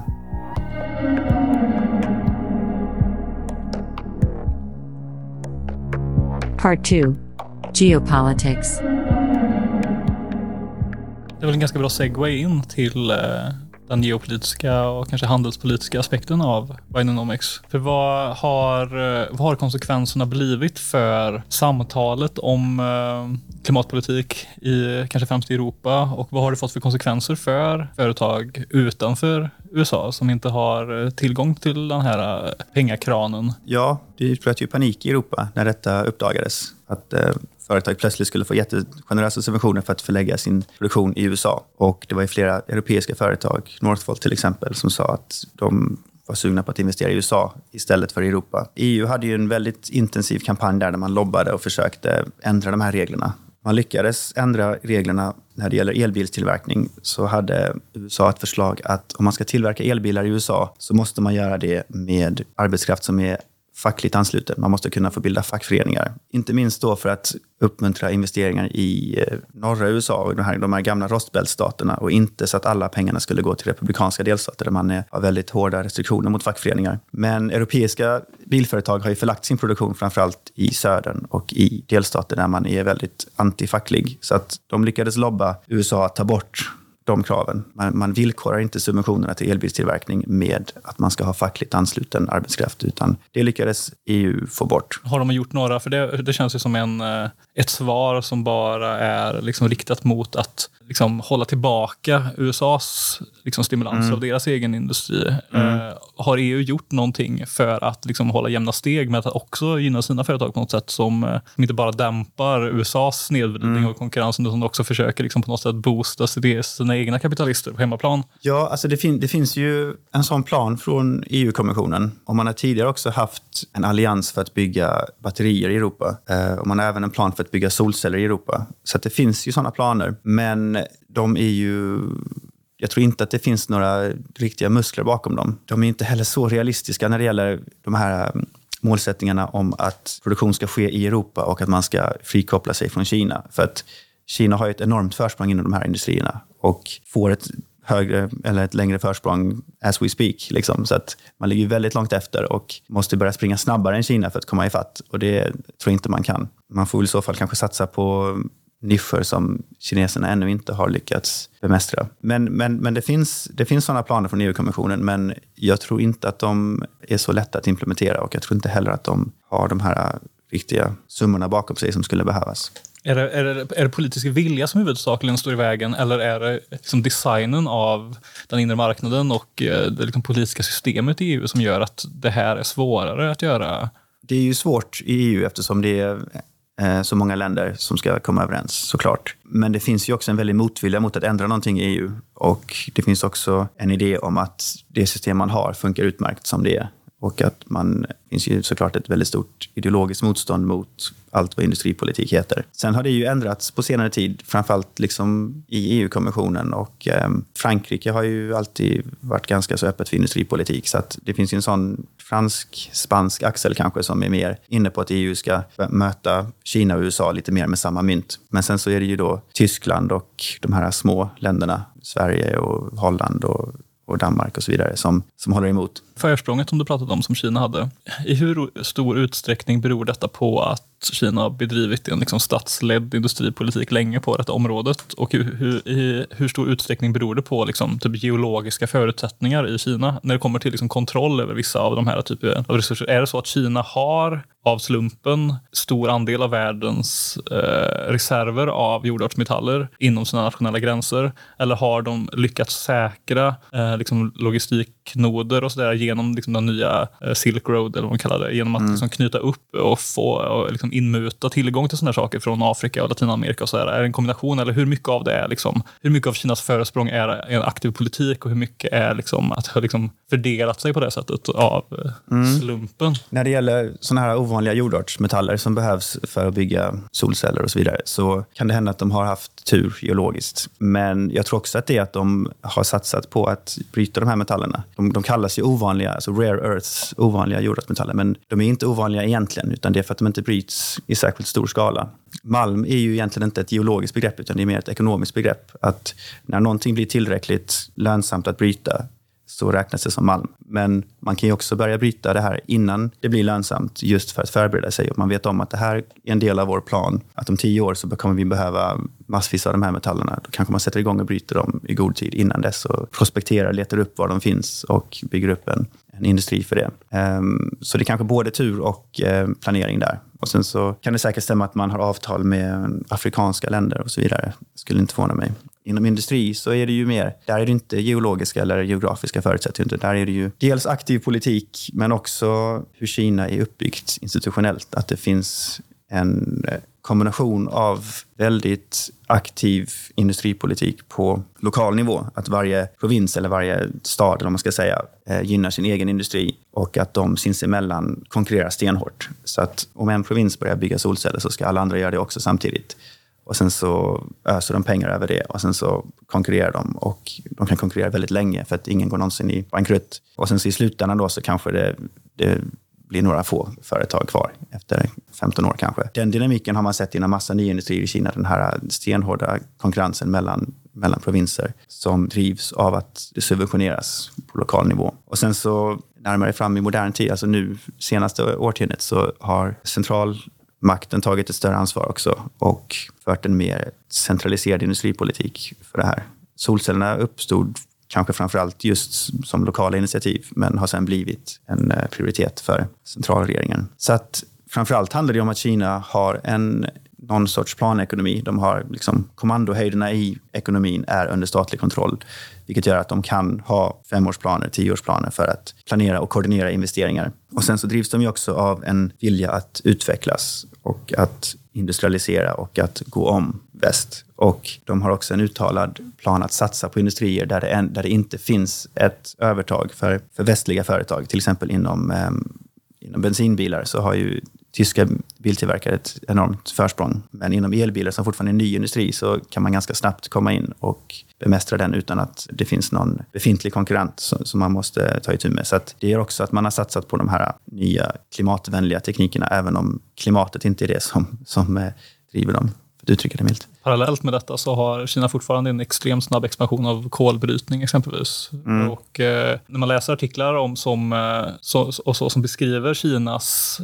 Part 2 Geopolitics. Det är väl en ganska bra segway in till eh, den geopolitiska och kanske handelspolitiska aspekten av Bidenomics. För vad har, eh, vad har konsekvenserna blivit för samtalet om eh, klimatpolitik i kanske främst i Europa och vad har det fått för konsekvenser för företag utanför USA som inte har tillgång till den här pengakranen? Ja, det utbröt ju panik i Europa när detta uppdagades. Att eh, företag plötsligt skulle få jättegenerösa subventioner för att förlägga sin produktion i USA. Och det var ju flera europeiska företag, Northvolt till exempel, som sa att de var sugna på att investera i USA istället för i Europa. EU hade ju en väldigt intensiv kampanj där, där man lobbade och försökte ändra de här reglerna. Man lyckades ändra reglerna när det gäller elbilstillverkning så hade USA ett förslag att om man ska tillverka elbilar i USA så måste man göra det med arbetskraft som är fackligt ansluten. Man måste kunna få bilda fackföreningar. Inte minst då för att uppmuntra investeringar i eh, norra USA och de här, de här gamla rostbältstaterna och inte så att alla pengarna skulle gå till republikanska delstater där man är, har väldigt hårda restriktioner mot fackföreningar. Men europeiska bilföretag har ju förlagt sin produktion framförallt i södern och i delstater där man är väldigt antifacklig. Så att de lyckades lobba USA att ta bort de kraven. Man, man villkorar inte subventionerna till elbilstillverkning med att man ska ha fackligt ansluten arbetskraft, utan det lyckades EU få bort. Har de gjort några, för det, det känns ju som en, eh, ett svar som bara är liksom riktat mot att liksom, hålla tillbaka USAs liksom, stimulans Mm. av deras egen industri. Eh, har EU gjort någonting för att liksom, hålla jämna steg med att också gynna sina företag på något sätt som, eh, som inte bara dämpar USAs snedvridning Mm. av konkurrensen utan också försöker liksom, på något sätt boosta sina, sina egna kapitalister på hemmaplan? Ja, alltså det, fin- det finns ju en sån plan från EU-kommissionen. Och man har tidigare också haft en allians för att bygga batterier i Europa. Eh, och man har även en plan för att bygga solceller i Europa. Så det finns ju sådana planer. Men de är ju... Jag tror inte att det finns några riktiga muskler bakom dem. De är inte heller så realistiska när det gäller de här mm, målsättningarna om att produktion ska ske i Europa och att man ska frikoppla sig från Kina. För att Kina har ju ett enormt försprång inom de här industrierna och får ett högre eller ett längre försprång as we speak. Liksom. Så att man ligger ju väldigt långt efter och måste börja springa snabbare än Kina för att komma ifatt. Och det tror jag inte man kan. Man får väl i så fall kanske satsa på nischer som kineserna ännu inte har lyckats bemästra. Men, men, men det finns, det finns sådana planer från EU-kommissionen, men jag tror inte att de är så lätta att implementera och jag tror inte heller att de har de här riktiga summorna bakom sig som skulle behövas. Är det, är, det, är det politisk vilja som huvudsakligen står i vägen eller är det liksom designen av den inre marknaden och eh, det liksom politiska systemet i EU som gör att det här är svårare att göra? Det är ju svårt i EU eftersom det är Eh, så många länder som ska komma överens såklart. Men det finns ju också en väldig motvilja mot att ändra någonting i EU. Och det finns också en idé om att det system man har funkar utmärkt som det är. Och att man det finns ju såklart ett väldigt stort ideologiskt motstånd mot allt vad industripolitik heter. Sen har det ju ändrats på senare tid, framförallt liksom i EU-kommissionen och eh, Frankrike har ju alltid varit ganska så öppet för industripolitik så att det finns ju en sån fransk-spansk axel kanske som är mer inne på att EU ska möta Kina och USA lite mer med samma mynt. Men sen så är det ju då Tyskland och de här små länderna, Sverige och Holland och och Danmark och så vidare som, som håller emot. Försprånget som du pratade om som Kina hade, i hur stor utsträckning beror detta på att Kina har bedrivit en liksom statsledd industripolitik länge på detta området? Och hur, hur, i hur stor utsträckning beror det på liksom, typ geologiska förutsättningar i Kina när det kommer till liksom, kontroll över vissa av de här typer av resurser? Är det så att Kina har av slumpen stor andel av världens eh, reserver av jordartsmetaller inom sina nationella gränser? Eller har de lyckats säkra eh, liksom logistiknoder och sådär genom liksom, den nya eh, Silk Road, eller vad man kallar det, genom att liksom, knyta upp och få och, liksom, inmuta tillgång till sådana saker från Afrika och Latinamerika och så där. Är det en kombination eller hur mycket av det är liksom, hur mycket av Kinas försprång är en aktiv politik och hur mycket är liksom att ha liksom fördelat sig på det sättet av eh, slumpen? När det gäller sådana här ovanliga jordartsmetaller som behövs för att bygga solceller och så vidare så kan det hända att de har haft tur geologiskt. Men jag tror också att det är att de har satsat på att bryta de här metallerna. De, de kallas ju ovanliga, alltså rare earths, ovanliga jordartsmetaller. Men de är inte ovanliga egentligen, utan det är för att de inte bryts i särskilt stor skala. Malm är ju egentligen inte ett geologiskt begrepp, utan det är mer ett ekonomiskt begrepp. Att när någonting blir tillräckligt lönsamt att bryta så räknas det som malm. Men man kan ju också börja bryta det här innan det blir lönsamt just för att förbereda sig. Och man vet om att det här är en del av vår plan. Att om tio år så kommer vi behöva massvis av de här metallerna. Då kanske man sätter igång och bryter dem i god tid innan dess och prospekterar, letar upp var de finns och bygger upp en, en industri för det. Um, så det är kanske både tur och um, planering där. Och sen så kan det säkert stämma att man har avtal med afrikanska länder och så vidare. skulle inte förvåna mig. Inom industri så är det ju mer, där är det inte geologiska eller geografiska förutsättningar. Där är det ju dels aktiv politik, men också hur Kina är uppbyggt institutionellt. Att det finns en kombination av väldigt aktiv industripolitik på lokal nivå. Att varje provins eller varje stad, eller vad man ska säga, eh, gynnar sin egen industri och att de sinsemellan konkurrerar stenhårt. Så att om en provins börjar bygga solceller så ska alla andra göra det också samtidigt. Och sen så öser de pengar över det och sen så konkurrerar de och de kan konkurrera väldigt länge för att ingen går någonsin i bankrutt. Och sen så i slutändan då så kanske det, det blir några få företag kvar efter 15 år kanske. Den dynamiken har man sett inom massa nyindustrier i Kina, den här stenhårda konkurrensen mellan, mellan provinser som drivs av att det subventioneras på lokal nivå. Och sen så närmare fram i modern tid, alltså nu senaste årtiondet, så har centralmakten tagit ett större ansvar också och fört en mer centraliserad industripolitik för det här. Solcellerna uppstod kanske framför allt just som lokala initiativ, men har sen blivit en eh, prioritet för centralregeringen. Så att framför allt handlar det om att Kina har en någon sorts planekonomi. De har liksom, kommandohöjderna i ekonomin är under statlig kontroll, vilket gör att de kan ha femårsplaner, tioårsplaner för att planera och koordinera investeringar. Och sen så drivs de ju också av en vilja att utvecklas och att industrialisera och att gå om väst. Och de har också en uttalad plan att satsa på industrier där det, en, där det inte finns ett övertag för, för västliga företag. Till exempel inom, eh, inom bensinbilar så har ju tyska biltillverkare ett enormt försprång. Men inom elbilar, som fortfarande är en ny industri, så kan man ganska snabbt komma in och bemästra den utan att det finns någon befintlig konkurrent som man måste ta itu med. Så det gör också att man har satsat på de här nya klimatvänliga teknikerna, även om klimatet inte är det som, som eh, driver dem för att uttrycka det milt. Parallellt med detta så har Kina fortfarande en extremt snabb expansion av kolbrytning exempelvis. Mm. Och eh, när man läser artiklar om som, eh, så, och så, som beskriver Kinas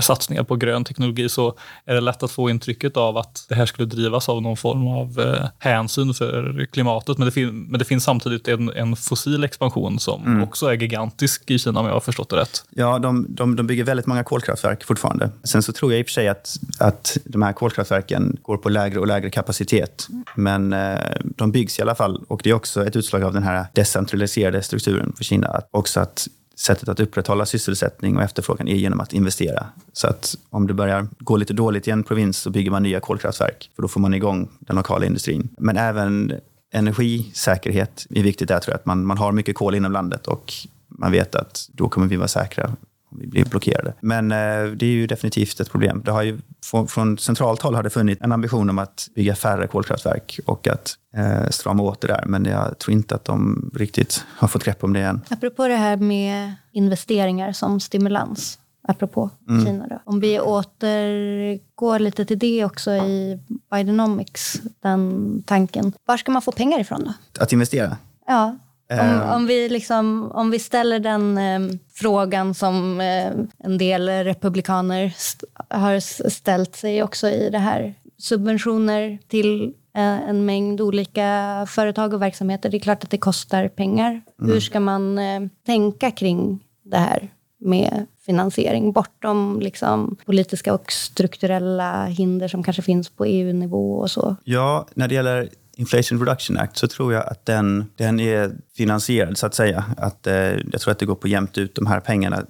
satsningar på grön teknologi så är det lätt att få intrycket av att det här skulle drivas av någon form av eh, hänsyn för klimatet. Men det, fin men det finns samtidigt en, en fossil expansion som mm. också är gigantisk i Kina om jag har förstått det rätt. Ja, de, de, de bygger väldigt många kolkraftverk fortfarande. Sen så tror jag i och för sig att, att de här kolkraftverken går på lägre och lägre kapacitet. Men eh, de byggs i alla fall och det är också ett utslag av den här decentraliserade strukturen för Kina. Också att sättet att upprätthålla sysselsättning och efterfrågan är genom att investera. Så att om det börjar gå lite dåligt i en provins så bygger man nya kolkraftverk, för då får man igång den lokala industrin. Men även energisäkerhet är viktigt där, tror jag. Att man, man har mycket kol inom landet och man vet att då kommer vi vara säkra vi blir blockerade. Men eh, det är ju definitivt ett problem. Det har ju, från, från centralt håll har det funnits en ambition om att bygga färre kolkraftverk och att eh, strama åt det där. Men jag tror inte att de riktigt har fått grepp om det än. Apropå det här med investeringar som stimulans, apropå mm. Kina då. Om vi återgår lite till det också i Bidenomics, den tanken. Var ska man få pengar ifrån då? Att investera? Ja. Om, ehm. om, vi liksom, om vi ställer den eh, frågan som eh, en del republikaner st har ställt sig också i det här. Subventioner till eh, en mängd olika företag och verksamheter. Det är klart att det kostar pengar. Mm. Hur ska man eh, tänka kring det här med finansiering bortom liksom, politiska och strukturella hinder som kanske finns på EU-nivå och så? Ja, när det gäller Inflation Reduction Act så tror jag att den, den är finansierad, så att säga. Att, eh, jag tror att det går på jämnt ut. De här pengarna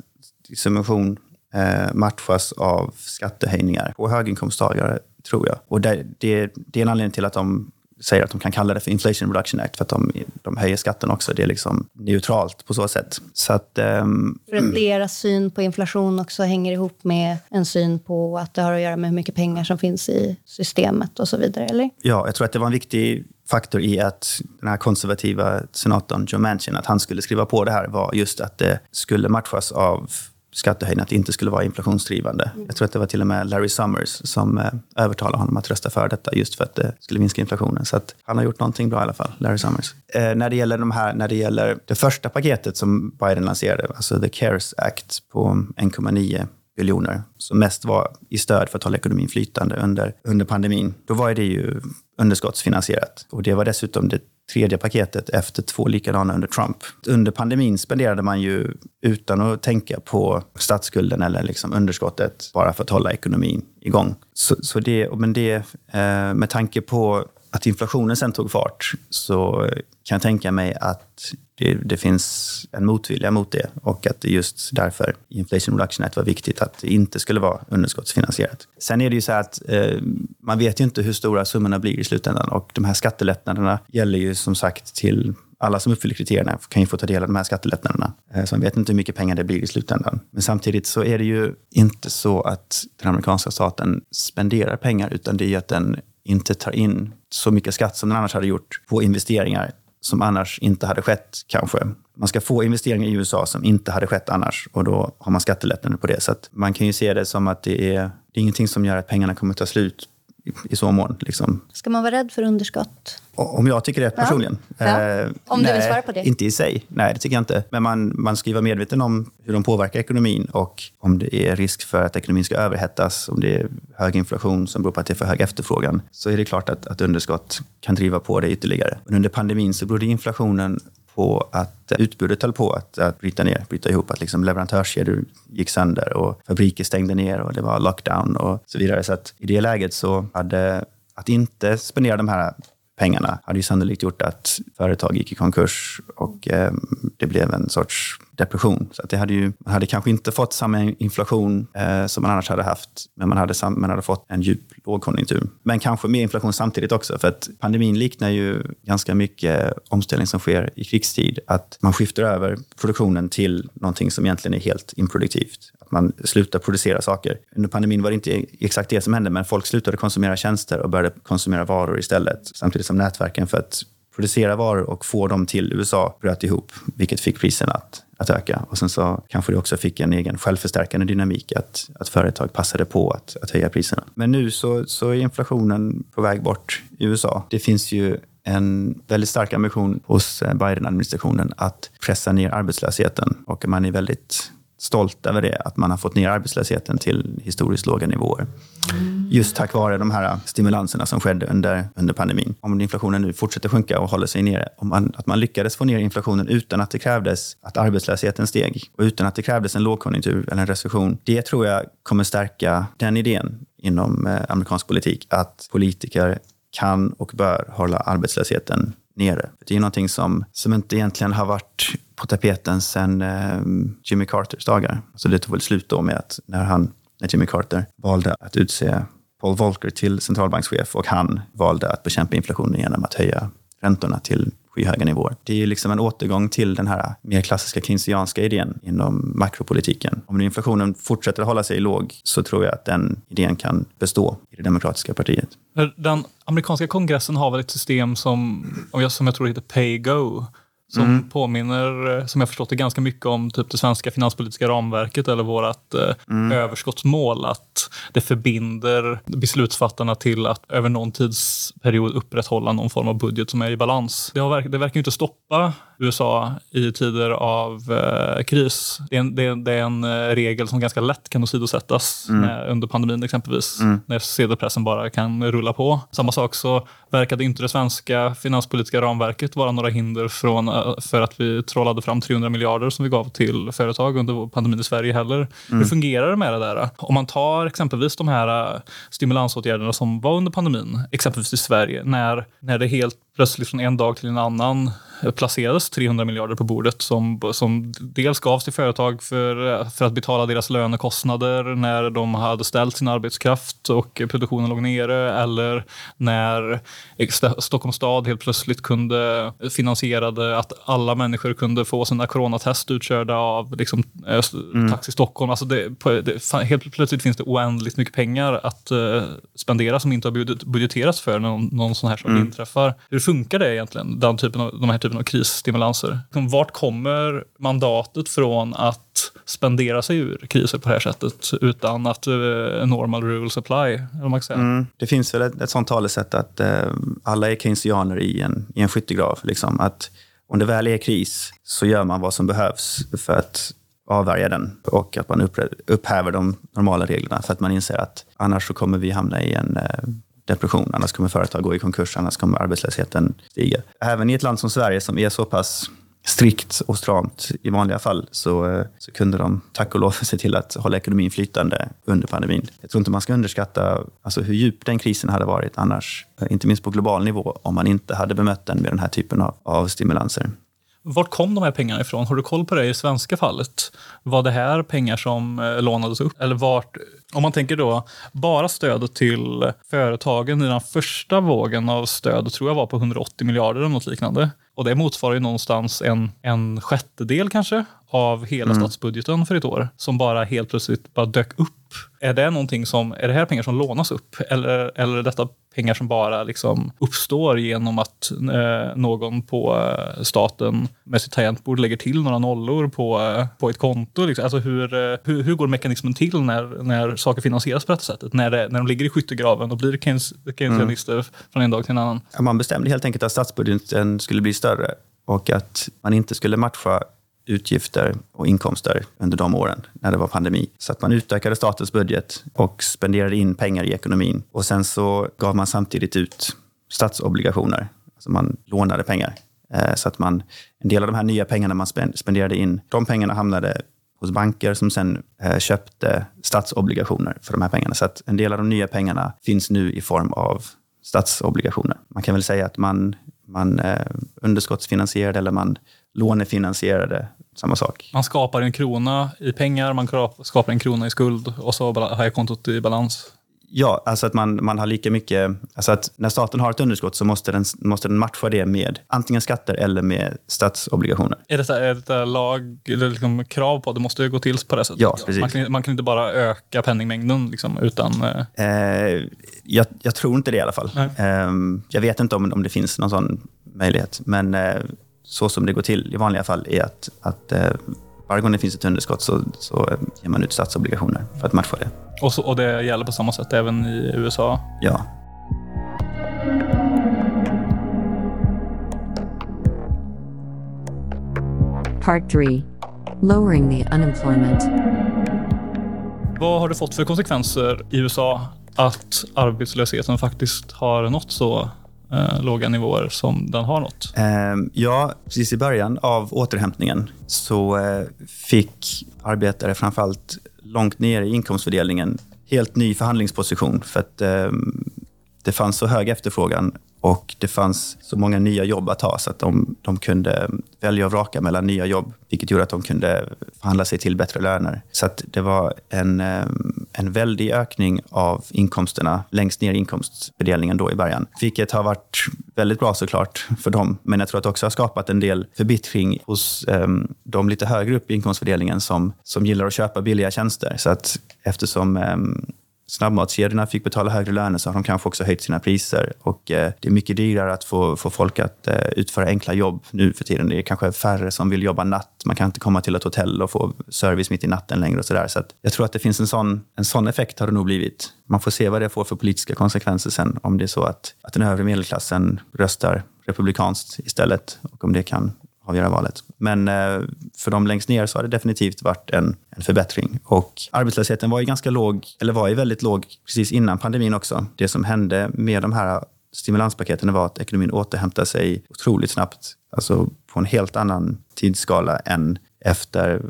subvention eh, matchas av skattehöjningar på höginkomsttagare, tror jag. Och det, det, det är en anledning till att de säger att de kan kalla det för Inflation Reduction Act för att de, de höjer skatten också. Det är liksom neutralt på så sätt. Så att, um, för att deras syn på inflation också hänger ihop med en syn på att det har att göra med hur mycket pengar som finns i systemet och så vidare, eller? Ja, jag tror att det var en viktig faktor i att den här konservativa senatorn Joe Manchin, att han skulle skriva på det här var just att det skulle matchas av skattehöjning, att det inte skulle vara inflationsdrivande. Mm. Jag tror att det var till och med Larry Summers som eh, övertalade honom att rösta för detta just för att det skulle minska inflationen. Så att han har gjort någonting bra i alla fall, Larry Summers. Eh, när, det gäller de här, när det gäller det första paketet som Biden lanserade, alltså the CARES Act på 1,9 biljoner, som mest var i stöd för att hålla ekonomin flytande under, under pandemin, då var det ju underskottsfinansierat. Och det var dessutom det tredje paketet efter två likadana under Trump. Under pandemin spenderade man ju utan att tänka på statsskulden eller liksom underskottet bara för att hålla ekonomin igång. Så, så det, men det, eh, med tanke på att inflationen sen tog fart så kan jag tänka mig att det, det, finns en motvilja mot det och att det just därför Inflation Reduction Act var viktigt att det inte skulle vara underskottsfinansierat. Sen är det ju så att eh, man vet ju inte hur stora summorna blir i slutändan och de här skattelättnaderna gäller ju som sagt till alla som uppfyller kriterierna kan ju få ta del av de här skattelättnaderna. Eh, så man vet inte hur mycket pengar det blir i slutändan. Men samtidigt så är det ju inte så att den amerikanska staten spenderar pengar, utan det är ju att den inte tar in så mycket skatt som den annars hade gjort på investeringar som annars inte hade skett kanske. Man ska få investeringar i USA som inte hade skett annars och då har man skattelättnader på det. Så man kan ju se det som att det är, det är ingenting som gör att pengarna kommer ta slut i så mån. Liksom. Ska man vara rädd för underskott? Om jag tycker det personligen? Ja. Ja. Eh, om nej, du vill svara på det? Inte i sig. Nej, det tycker jag inte. Men man, man ska vara medveten om hur de påverkar ekonomin och om det är risk för att ekonomin ska överhettas, om det är hög inflation som beror på att det är för hög efterfrågan, så är det klart att, att underskott kan driva på det ytterligare. Men under pandemin så berodde inflationen på att eh, utbudet höll på att, att bryta ner, bryta ihop. Att liksom leverantörskedjor gick sönder och fabriker stängde ner och det var lockdown och så vidare. Så att i det läget så hade att inte spendera de här pengarna hade ju sannolikt gjort att företag gick i konkurs och eh, det blev en sorts depression. Så att det hade ju, man hade kanske inte fått samma inflation eh, som man annars hade haft, men man hade, sam, man hade fått en djup lågkonjunktur. Men kanske mer inflation samtidigt också, för att pandemin liknar ju ganska mycket omställning som sker i krigstid. Att man skiftar över produktionen till någonting som egentligen är helt improduktivt Att man slutar producera saker. Under pandemin var det inte exakt det som hände, men folk slutade konsumera tjänster och började konsumera varor istället. Samtidigt som nätverken för att producera varor och få dem till USA bröt ihop, vilket fick priserna att, att öka. Och sen så kanske det också fick en egen självförstärkande dynamik, att, att företag passade på att, att höja priserna. Men nu så, så är inflationen på väg bort i USA. Det finns ju en väldigt stark ambition hos Biden-administrationen att pressa ner arbetslösheten och man är väldigt stolt över det, att man har fått ner arbetslösheten till historiskt låga nivåer. Just tack vare de här stimulanserna som skedde under, under pandemin. Om inflationen nu fortsätter sjunka och håller sig nere, om man, att man lyckades få ner inflationen utan att det krävdes att arbetslösheten steg och utan att det krävdes en lågkonjunktur eller en recession. Det tror jag kommer stärka den idén inom eh, amerikansk politik, att politiker kan och bör hålla arbetslösheten nere. Det är någonting som, som inte egentligen har varit på tapeten sedan eh, Jimmy Carters dagar. Så det tog väl slut då med att när, han, när Jimmy Carter valde att utse Paul Volcker till centralbankschef och han valde att bekämpa inflationen genom att höja räntorna till skyhöga nivåer. Det är liksom en återgång till den här mer klassiska keynesianska idén inom makropolitiken. Om nu inflationen fortsätter att hålla sig låg så tror jag att den idén kan bestå i det demokratiska partiet. Den amerikanska kongressen har väl ett system som, som jag tror heter pay-go som mm. påminner, som jag förstått det, ganska mycket om typ det svenska finanspolitiska ramverket eller vårt eh, mm. överskottsmål. Att det förbinder beslutsfattarna till att över någon tidsperiod upprätthålla någon form av budget som är i balans. Det, har, det verkar inte stoppa USA i tider av eh, kris. Det är, en, det, är, det är en eh, regel som ganska lätt kan åsidosättas mm. under pandemin exempelvis. Mm. När sedelpressen bara kan rulla på. Samma sak så verkade inte det svenska finanspolitiska ramverket vara några hinder från, eh, för att vi trollade fram 300 miljarder som vi gav till företag under pandemin i Sverige heller. Mm. Hur fungerar det med det där? Om man tar exempelvis de här eh, stimulansåtgärderna som var under pandemin, exempelvis i Sverige, när, när det helt plötsligt från en dag till en annan placerades 300 miljarder på bordet som, som dels gavs till företag för, för att betala deras lönekostnader när de hade ställt sin arbetskraft och produktionen låg nere eller när Stockholms stad helt plötsligt kunde finansierade att alla människor kunde få sina coronatest utkörda av liksom, mm. Taxi Stockholm. Alltså det, det, helt plötsligt finns det oändligt mycket pengar att uh, spendera som inte har budgeterats för när någon, någon sån här sak mm. inträffar. Hur funkar det egentligen, den typen av, de här typen av krisstimulanser? Liksom, vart kommer mandatet från att spendera sig ur kriser på det här sättet utan att uh, normal rules apply? Eller man säga? Mm. Det finns väl ett, ett sånt talesätt att uh, alla är keynesianer i en, i en skyttegrav. Liksom. Att om det väl är kris så gör man vad som behövs för att avvärja den och att man upphäver de normala reglerna för att man inser att annars så kommer vi hamna i en uh, depression, annars kommer företag gå i konkurs, annars kommer arbetslösheten stiga. Även i ett land som Sverige som är så pass strikt och stramt i vanliga fall så, eh, så kunde de tack och lov se till att hålla ekonomin flytande under pandemin. Jag tror inte man ska underskatta alltså, hur djup den krisen hade varit annars, eh, inte minst på global nivå, om man inte hade bemött den med den här typen av, av stimulanser. Vart kom de här pengarna ifrån? Har du koll på det i svenska fallet? Var det här pengar som eh, lånades upp? Eller vart, om man tänker då bara stödet till företagen i den första vågen av stöd tror jag var på 180 miljarder eller något liknande. Och det motsvarar ju någonstans en, en sjättedel kanske av hela mm. statsbudgeten för ett år som bara helt plötsligt bara dök upp. Är det någonting som, är det här pengar som lånas upp eller, eller är detta pengar som bara liksom uppstår genom att eh, någon på eh, staten med sitt tangentbord lägger till några nollor på, eh, på ett konto? Liksom. Alltså hur, eh, hur, hur, går mekanismen till när, när saker finansieras på detta sättet? När, det, när de ligger i skyttegraven och blir keynesianister mm. från en dag till en annan? Man bestämde helt enkelt att statsbudgeten skulle bli större och att man inte skulle matcha utgifter och inkomster under de åren när det var pandemi. Så att man utökade statens budget och spenderade in pengar i ekonomin. Och sen så gav man samtidigt ut statsobligationer. Alltså man lånade pengar eh, så att man, en del av de här nya pengarna man spenderade in, de pengarna hamnade hos banker som sen eh, köpte statsobligationer för de här pengarna. Så att en del av de nya pengarna finns nu i form av statsobligationer. Man kan väl säga att man, man eh, underskottsfinansierade eller man lånefinansierade samma sak. Man skapar en krona i pengar, man skapar en krona i skuld och så har jag kontot i balans. Ja, alltså att man, man har lika mycket... Alltså att när staten har ett underskott så måste den, måste den matcha det med antingen skatter eller med statsobligationer. Är detta, är detta lag eller liksom krav på att det måste gå till på det sättet? Ja, precis. Man kan, man kan inte bara öka penningmängden liksom, utan... Eh... Eh, jag, jag, tror inte det i alla fall. Eh, jag vet inte om, om det finns någon sån möjlighet, men eh, så som det går till i vanliga fall är att, att eh, varje gång det finns ett underskott så, så ger man ut statsobligationer för att matcha det. Och, så, och det gäller på samma sätt även i USA? Ja. Part 3 Lowering the unemployment. Vad har det fått för konsekvenser i USA att arbetslösheten faktiskt har nått så eh, låga nivåer som den har nått? Eh, ja, precis i början av återhämtningen så eh, fick arbetare framförallt långt ner i inkomstfördelningen helt ny förhandlingsposition för att ehm, det fanns så hög efterfrågan och det fanns så många nya jobb att ta så att de, de kunde välja och vraka mellan nya jobb, vilket gjorde att de kunde förhandla sig till bättre löner. Så att det var en, eh, en väldig ökning av inkomsterna längst ner i inkomstfördelningen då i början. Vilket har varit väldigt bra såklart för dem, men jag tror att det också har skapat en del förbittring hos um, de lite högre upp i inkomstfördelningen som, som gillar att köpa billiga tjänster. Så att eftersom um, snabbmatskedjorna fick betala högre löner så har de kanske också höjt sina priser. Och eh, det är mycket dyrare att få, få folk att eh, utföra enkla jobb nu för tiden. Det är kanske färre som vill jobba natt. Man kan inte komma till ett hotell och få service mitt i natten längre och sådär. Så, att jag tror att det finns en sån, en sån effekt har det nog blivit. Man får se vad det får för politiska konsekvenser sen. Om det är så att, att den övre medelklassen röstar republikanskt istället och om det kan avgöra valet. Men eh, för de längst ner så har det definitivt varit en, en förbättring. Och arbetslösheten var ju ganska låg, eller var ju väldigt låg precis innan pandemin också. Det som hände med de här stimulanspaketen var att ekonomin återhämtade sig otroligt snabbt. Alltså på en helt annan tidsskala än efter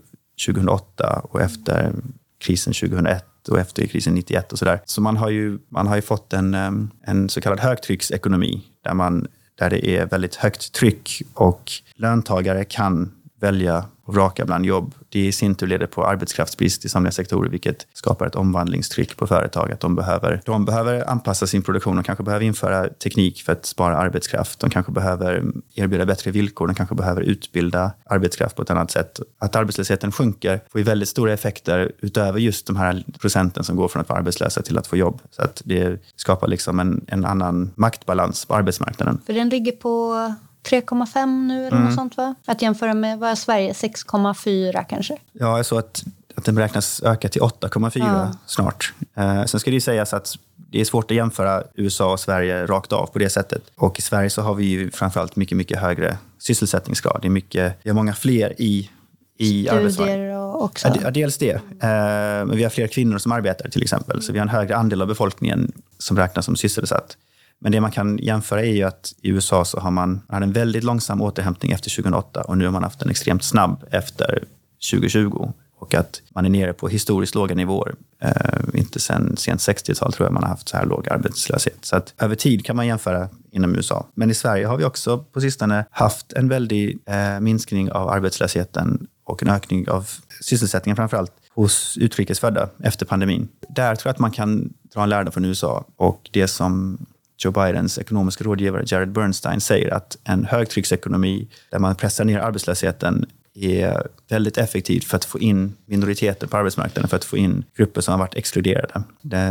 2008 och efter krisen 2001 och efter krisen 91 och sådär. Så man har ju, man har ju fått en, eh, en så kallad högtrycksekonomi där man där det är väldigt högt tryck och löntagare kan välja och vraka bland jobb. Det i sin tur leder på arbetskraftsbrist i somliga sektorer, vilket skapar ett omvandlingstryck på företag. Att de behöver, de behöver anpassa sin produktion. De kanske behöver införa teknik för att spara arbetskraft. De kanske behöver erbjuda bättre villkor. De kanske behöver utbilda arbetskraft på ett annat sätt. Att arbetslösheten sjunker får ju väldigt stora effekter utöver just de här procenten som går från att vara arbetslösa till att få jobb. Så att det skapar liksom en, en annan maktbalans på arbetsmarknaden. För den ligger på 3,5 nu eller mm. något sånt va? Att jämföra med vad är Sverige, 6,4 kanske? Ja, jag såg att, att den beräknas öka till 8,4 ja. snart. Eh, sen ska det ju sägas att det är svårt att jämföra USA och Sverige rakt av på det sättet. Och i Sverige så har vi ju framförallt mycket, mycket högre sysselsättningsgrad. Det är, mycket, vi har många fler i i Studier och också? Ja, dels det. Eh, men vi har fler kvinnor som arbetar till exempel. Så vi har en högre andel av befolkningen som räknas som sysselsatt. Men det man kan jämföra är ju att i USA så har man, man hade en väldigt långsam återhämtning efter 2008 och nu har man haft en extremt snabb efter 2020. Och att man är nere på historiskt låga nivåer. Eh, inte sen sent 60-tal tror jag man har haft så här låg arbetslöshet. Så att över tid kan man jämföra inom USA. Men i Sverige har vi också på sistone haft en väldig eh, minskning av arbetslösheten och en ökning av sysselsättningen framför allt hos utrikesfödda efter pandemin. Där tror jag att man kan dra en lärdom från USA och det som Joe Bidens ekonomiska rådgivare Jared Bernstein säger att en högtrycksekonomi där man pressar ner arbetslösheten är väldigt effektivt för att få in minoriteter på arbetsmarknaden, för att få in grupper som har varit exkluderade.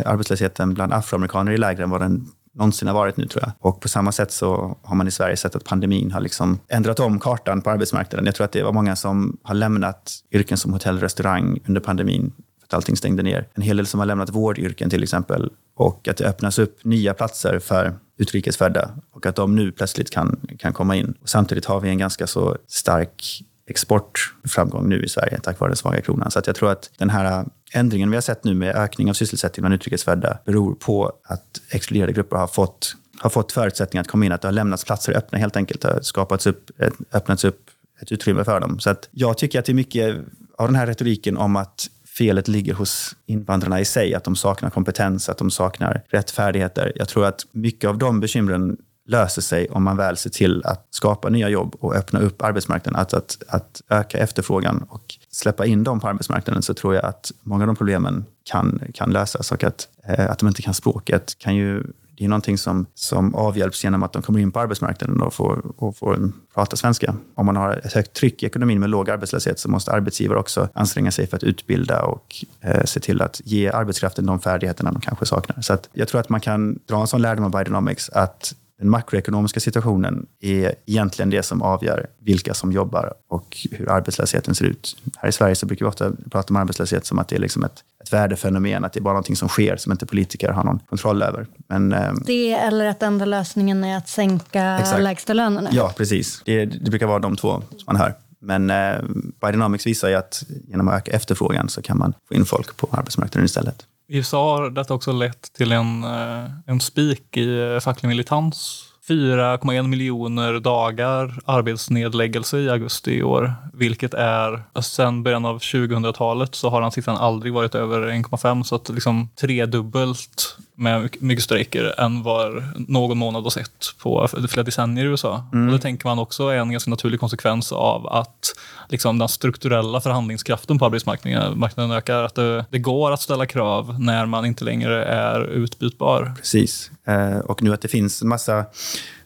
arbetslösheten bland afroamerikaner är lägre än vad den någonsin har varit nu tror jag. Och på samma sätt så har man i Sverige sett att pandemin har liksom ändrat om kartan på arbetsmarknaden. Jag tror att det var många som har lämnat yrken som hotell och restaurang under pandemin att allting stängde ner. En hel del som har lämnat vårdyrken till exempel och att det öppnas upp nya platser för utrikesfödda och att de nu plötsligt kan, kan komma in. Och samtidigt har vi en ganska så stark exportframgång nu i Sverige tack vare den svaga kronan. Så att jag tror att den här ändringen vi har sett nu med ökning av sysselsättning bland utrikesfödda beror på att exkluderade grupper har fått har fått förutsättningar att komma in, att det har lämnats platser öppna helt enkelt. Det har skapats upp, öppnats upp ett utrymme för dem. Så att jag tycker att det är mycket av den här retoriken om att felet ligger hos invandrarna i sig, att de saknar kompetens, att de saknar rättfärdigheter. Jag tror att mycket av de bekymren löser sig om man väl ser till att skapa nya jobb och öppna upp arbetsmarknaden, att, att, att öka efterfrågan och släppa in dem på arbetsmarknaden så tror jag att många av de problemen kan, kan lösas och att, eh, att de inte kan språket kan ju det är någonting som, som avhjälps genom att de kommer in på arbetsmarknaden och får, och får prata svenska. Om man har ett högt tryck i ekonomin med låg arbetslöshet så måste arbetsgivare också anstränga sig för att utbilda och eh, se till att ge arbetskraften de färdigheterna de kanske saknar. Så jag tror att man kan dra en sån lärdom av Bidenomics att den makroekonomiska situationen är egentligen det som avgör vilka som jobbar och hur arbetslösheten ser ut. Här i Sverige så brukar vi ofta prata om arbetslöshet som att det är liksom ett, ett värdefenomen, att det är bara någonting som sker som inte politiker har någon kontroll över. Men, eh, det eller att enda lösningen är att sänka exakt. lägsta lönerna. Ja, precis. Det, det brukar vara de två som man hör. Men eh, Bidenomics visar ju att genom att öka efterfrågan så kan man få in folk på arbetsmarknaden istället. I USA har detta också lett till en, eh, en spik i eh, facklig militans 4,1 miljoner dagar arbetsnedläggelse i augusti i år, vilket är alltså sen början av 2000-talet så har den siffran aldrig varit över 1,5 så att liksom tredubbelt med mycket strejker än vad någon månad har sett på flera decennier i USA. Mm. Och det tänker man också är en ganska naturlig konsekvens av att liksom, den strukturella förhandlingskraften på arbetsmarknaden ökar. Att det, det, går att ställa krav när man inte längre är utbytbar. Precis. Eh, och nu att det finns en massa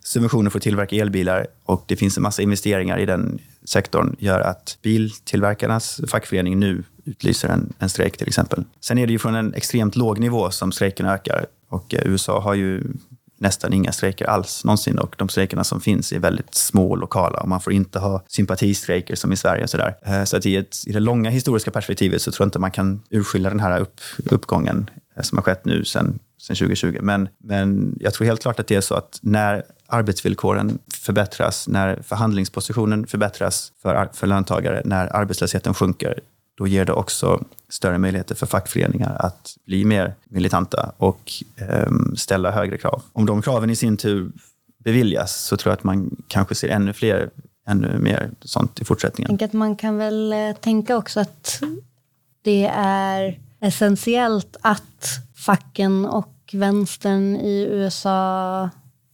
subventioner för att tillverka elbilar och det finns en massa investeringar i den sektorn gör att biltillverkarnas fackförening nu utlyser en, en strejk till exempel. Sen är det ju från en extremt låg nivå som strejken ökar och eh, USA har ju nästan inga strejker alls någonsin och de strejkerna som finns är väldigt små och lokala och man får inte ha sympatistrejker som i Sverige. Och så där. Eh, så att i, ett, i det långa historiska perspektivet så tror jag inte man kan urskilja den här upp, uppgången eh, som har skett nu sen, sen 2020. Men, men jag tror helt klart att det är så att när arbetsvillkoren förbättras, när förhandlingspositionen förbättras för, för löntagare, när arbetslösheten sjunker, då ger det också större möjligheter för fackföreningar att bli mer militanta och eh, ställa högre krav. Om de kraven i sin tur beviljas så tror jag att man kanske ser ännu fler, ännu mer sånt i fortsättningen. Jag tänker att man kan väl eh, tänka också att det är essentiellt att facken och vänstern i USA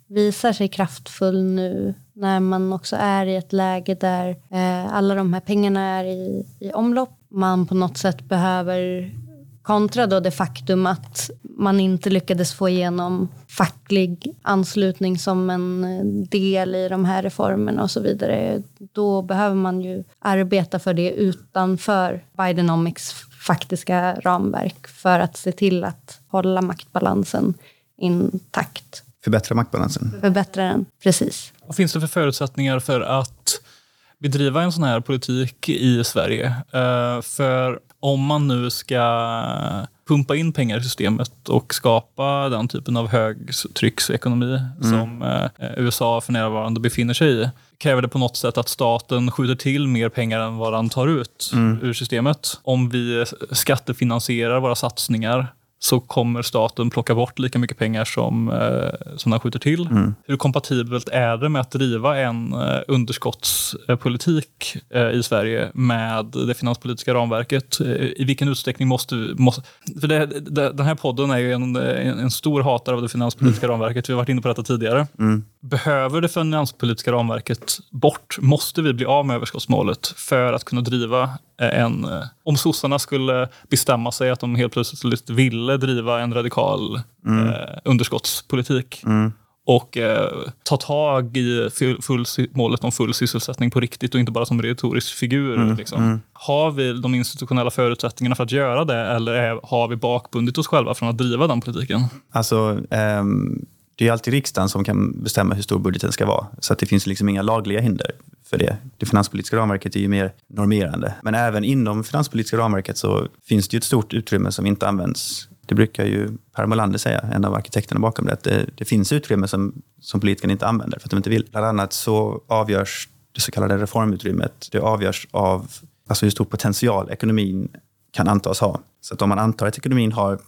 visar sig kraftfull nu när man också är i ett läge där eh, alla de här pengarna är i, i omlopp. Man på något sätt behöver kontra då det faktum att man inte lyckades få igenom facklig anslutning som en del i de här reformerna och så vidare. Då behöver man ju arbeta för det utanför Bidenomics faktiska ramverk för att se till att hålla maktbalansen intakt. Förbättra maktbalansen. Förbättra den, precis. Vad finns det för förutsättningar för att bedriva en sån här politik i Sverige? Uh, för om man nu ska pumpa in pengar i systemet och skapa den typen av högtrycksekonomi mm. som uh, USA för närvarande befinner sig i, kräver det på något sätt att staten skjuter till mer pengar än vad den tar ut mm. ur systemet. Om vi skattefinansierar våra satsningar så kommer staten plocka bort lika mycket pengar som, eh, som den skjuter till. Mm. Hur kompatibelt är det med att driva en eh, underskottspolitik eh, i Sverige med det finanspolitiska ramverket? Eh, I vilken utsträckning måste... måste för det, det, den här podden är ju en, en, en stor hatare av det finanspolitiska mm. ramverket. Vi har varit inne på detta tidigare. Mm. Behöver det finanspolitiska ramverket bort? Måste vi bli av med överskottsmålet för att kunna driva en... Eh, om sossarna skulle bestämma sig att de helt plötsligt ville driva en radikal mm. eh, underskottspolitik mm. och eh, ta tag i full, målet om full sysselsättning på riktigt och inte bara som retorisk figur. Mm. Liksom. Mm. Har vi de institutionella förutsättningarna för att göra det eller är, har vi bakbundit oss själva från att driva den politiken? Alltså, um det är alltid riksdagen som kan bestämma hur stor budgeten ska vara. Så att det finns liksom inga lagliga hinder för det. Det finanspolitiska ramverket är ju mer normerande. Men även inom finanspolitiska ramverket så finns det ju ett stort utrymme som inte används. Det brukar ju Per Molander säga, en av arkitekterna bakom det, att det, det finns utrymme som, som politikerna inte använder för att de inte vill. Bland annat så avgörs det så kallade reformutrymmet, det avgörs av alltså hur stor potential ekonomin kan antas ha. Så att om man antar att ekonomin har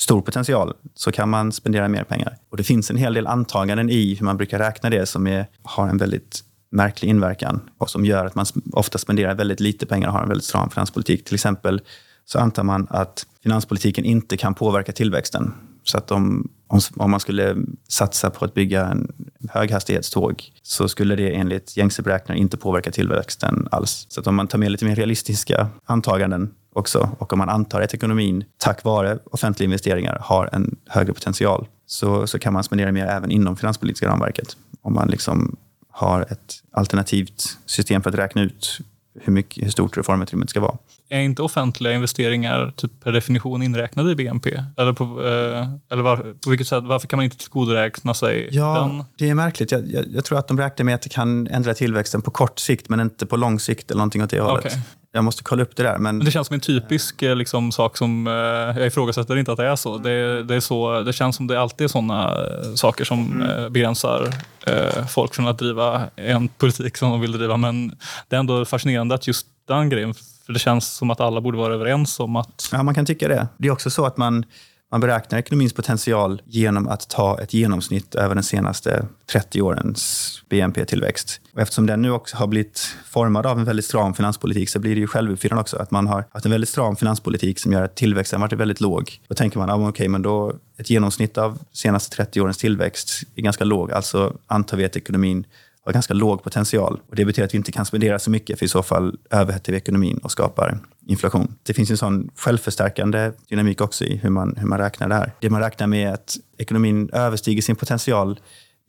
stor potential så kan man spendera mer pengar. Och det finns en hel del antaganden i hur man brukar räkna det som är, har en väldigt märklig inverkan och som gör att man ofta spenderar väldigt lite pengar och har en väldigt stram finanspolitik. Till exempel så antar man att finanspolitiken inte kan påverka tillväxten. Så att om, om, man skulle satsa på att bygga en höghastighetståg så skulle det enligt gängse beräkningar inte påverka tillväxten alls. Så att om man tar med lite mer realistiska antaganden också och om man antar att ekonomin tack vare offentliga investeringar har en högre potential så, så kan man spendera mer även inom finanspolitiska ramverket. Om man liksom har ett alternativt system för att räkna ut hur, mycket, hur stort reformutrymmet ska vara. Är inte offentliga investeringar typ per definition inräknade i BNP? Eller, på, eh, eller var, på vilket sätt, varför kan man inte tillgodoräkna sig ja, den? Det är märkligt. Jag, jag, jag, tror att de räknar med att det kan ändra tillväxten på kort sikt men inte på lång sikt eller någonting åt det hållet. Okay. Jag måste kolla upp det där. Men... det känns som en typisk eh, liksom, sak som... Eh, jag ifrågasätter inte att det är så. Det, det, är så. det känns som det alltid är sådana eh, saker som mm. begränsar eh, folk från att driva en politik som de vill driva. Men det är ändå fascinerande att just den grejen för det känns som att alla borde vara överens om att... Ja, man kan tycka det. Det är också så att man, man beräknar ekonomins potential genom att ta ett genomsnitt över de senaste 30 årens BNP-tillväxt. Och eftersom den nu också har blivit formad av en väldigt stram finanspolitik så blir det ju självuppfyllande också. Att man har haft en väldigt stram finanspolitik som gör att tillväxten varit väldigt låg. Då tänker man, ah, okej, okay, men då ett genomsnitt av senaste 30 årens tillväxt är ganska låg. Alltså antar vi att ekonomin har ganska låg potential. Och det betyder att vi inte kan spendera så mycket, för i så fall överhettar vi ekonomin och skapar inflation. Det finns en sån självförstärkande dynamik också i hur man, hur man räknar det här. Det man räknar med är att ekonomin överstiger sin potential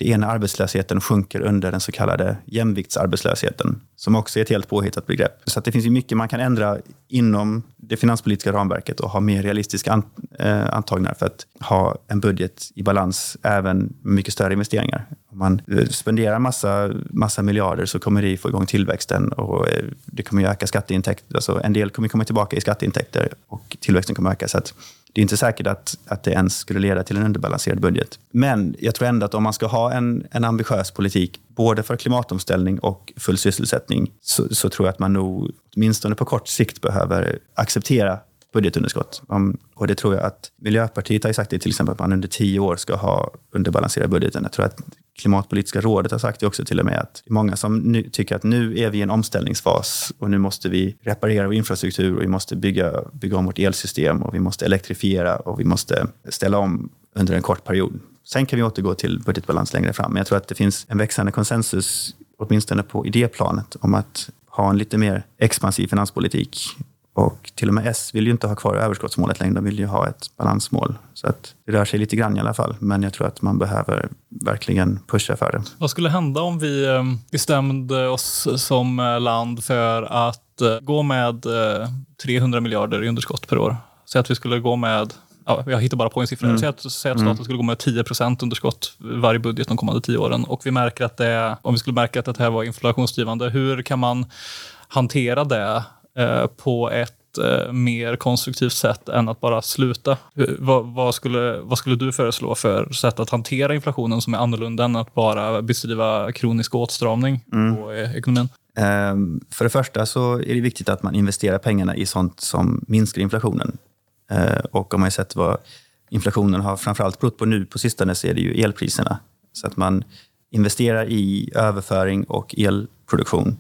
det är när arbetslösheten sjunker under den så kallade jämviktsarbetslösheten, som också är ett helt påhittat begrepp. Så det finns ju mycket man kan ändra inom det finanspolitiska ramverket och ha mer realistiska eh, antagningar för att ha en budget i balans även med mycket större investeringar. Om man eh, spenderar massa, massa miljarder så kommer det få igång tillväxten och eh, det kommer öka skatteintäkter. Alltså en del kommer komma tillbaka i skatteintäkter och tillväxten kommer öka. Så att det är inte säkert att, att det ens skulle leda till en underbalanserad budget. Men jag tror ändå att om man ska ha en, en ambitiös politik, både för klimatomställning och full sysselsättning, så, så tror jag att man nog åtminstone på kort sikt behöver acceptera budgetunderskott. Om, och det tror jag att Miljöpartiet har sagt det till exempel att man under tio år ska ha underbalanserad budgeten. Jag tror att Klimatpolitiska rådet har sagt det också till och med att många som nu, tycker att nu är vi i en omställningsfas och nu måste vi reparera vår infrastruktur och vi måste bygga, bygga om vårt elsystem och vi måste elektrifiera och vi måste ställa om under en kort period. Sen kan vi återgå till budgetbalans längre fram. Men jag tror att det finns en växande konsensus, åtminstone på idéplanet, om att ha en lite mer expansiv finanspolitik och till och med S vill ju inte ha kvar överskottsmålet längre, de vill ju ha ett balansmål. Så att det rör sig lite grann i alla fall, men jag tror att man behöver verkligen pusha för det. Vad skulle hända om vi eh, bestämde oss som eh, land för att eh, gå med 300 miljarder i underskott per år? Säg att vi skulle gå med Ja, jag hittar bara på en siffra. Mm. Säg att, säg att staten mm. skulle gå med 10% underskott varje budget de kommande tio åren. Och vi märker att det, om vi skulle märka att det här var inflationsdrivande, hur kan man hantera det Eh, på ett eh, mer konstruktivt sätt än att bara sluta. Vad, vad, skulle, vad skulle du föreslå för sätt att hantera inflationen som är annorlunda än att bara beskriva kronisk åtstramning mm. på ekonomin? Um, för det första så är det viktigt att man investerar pengarna i sånt som minskar inflationen. Eh, och om man har sett vad inflationen har framförallt berott på nu på sistone så är det ju elpriserna. Så att man investerar i överföring och elproduktion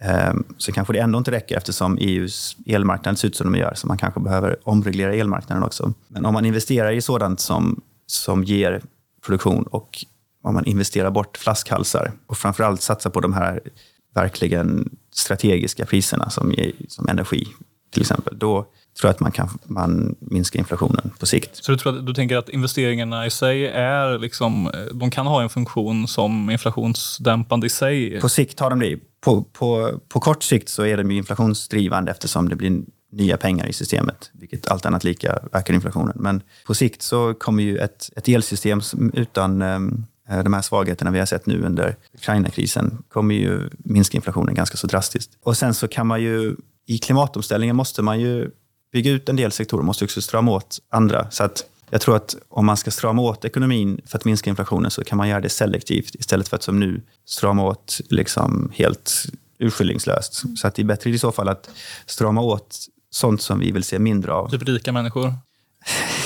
ehm, så kanske det ändå inte räcker eftersom EUs elmarknad ser ut som de gör, så man kanske behöver omreglera elmarknaden också. Men om man investerar i sådant som, som ger produktion och om man investerar bort flaskhalsar och framförallt satsar på de här verkligen strategiska priserna som, som energi till exempel, då tror jag att man kan man minska inflationen på sikt. Så du, tror att, du tänker att investeringarna i sig är liksom, de kan ha en funktion som inflationsdämpande i sig? På sikt har de det på, på, på kort sikt så är de inflationsdrivande eftersom det blir nya pengar i systemet, vilket allt annat lika ökar inflationen. Men på sikt så kommer ju ett, ett elsystem utan um, de här svagheterna vi har sett nu under Ukraina-krisen kommer ju minska inflationen ganska så drastiskt. Och sen så kan man ju, i klimatomställningen måste man ju bygga ut en del sektorer, måste också strama åt andra. Så att jag tror att om man ska strama åt ekonomin för att minska inflationen så kan man göra det selektivt istället för att som nu strama åt liksom helt urskillningslöst. Så att det är bättre i så fall att strama åt sånt som vi vill se mindre av. Typ rika människor?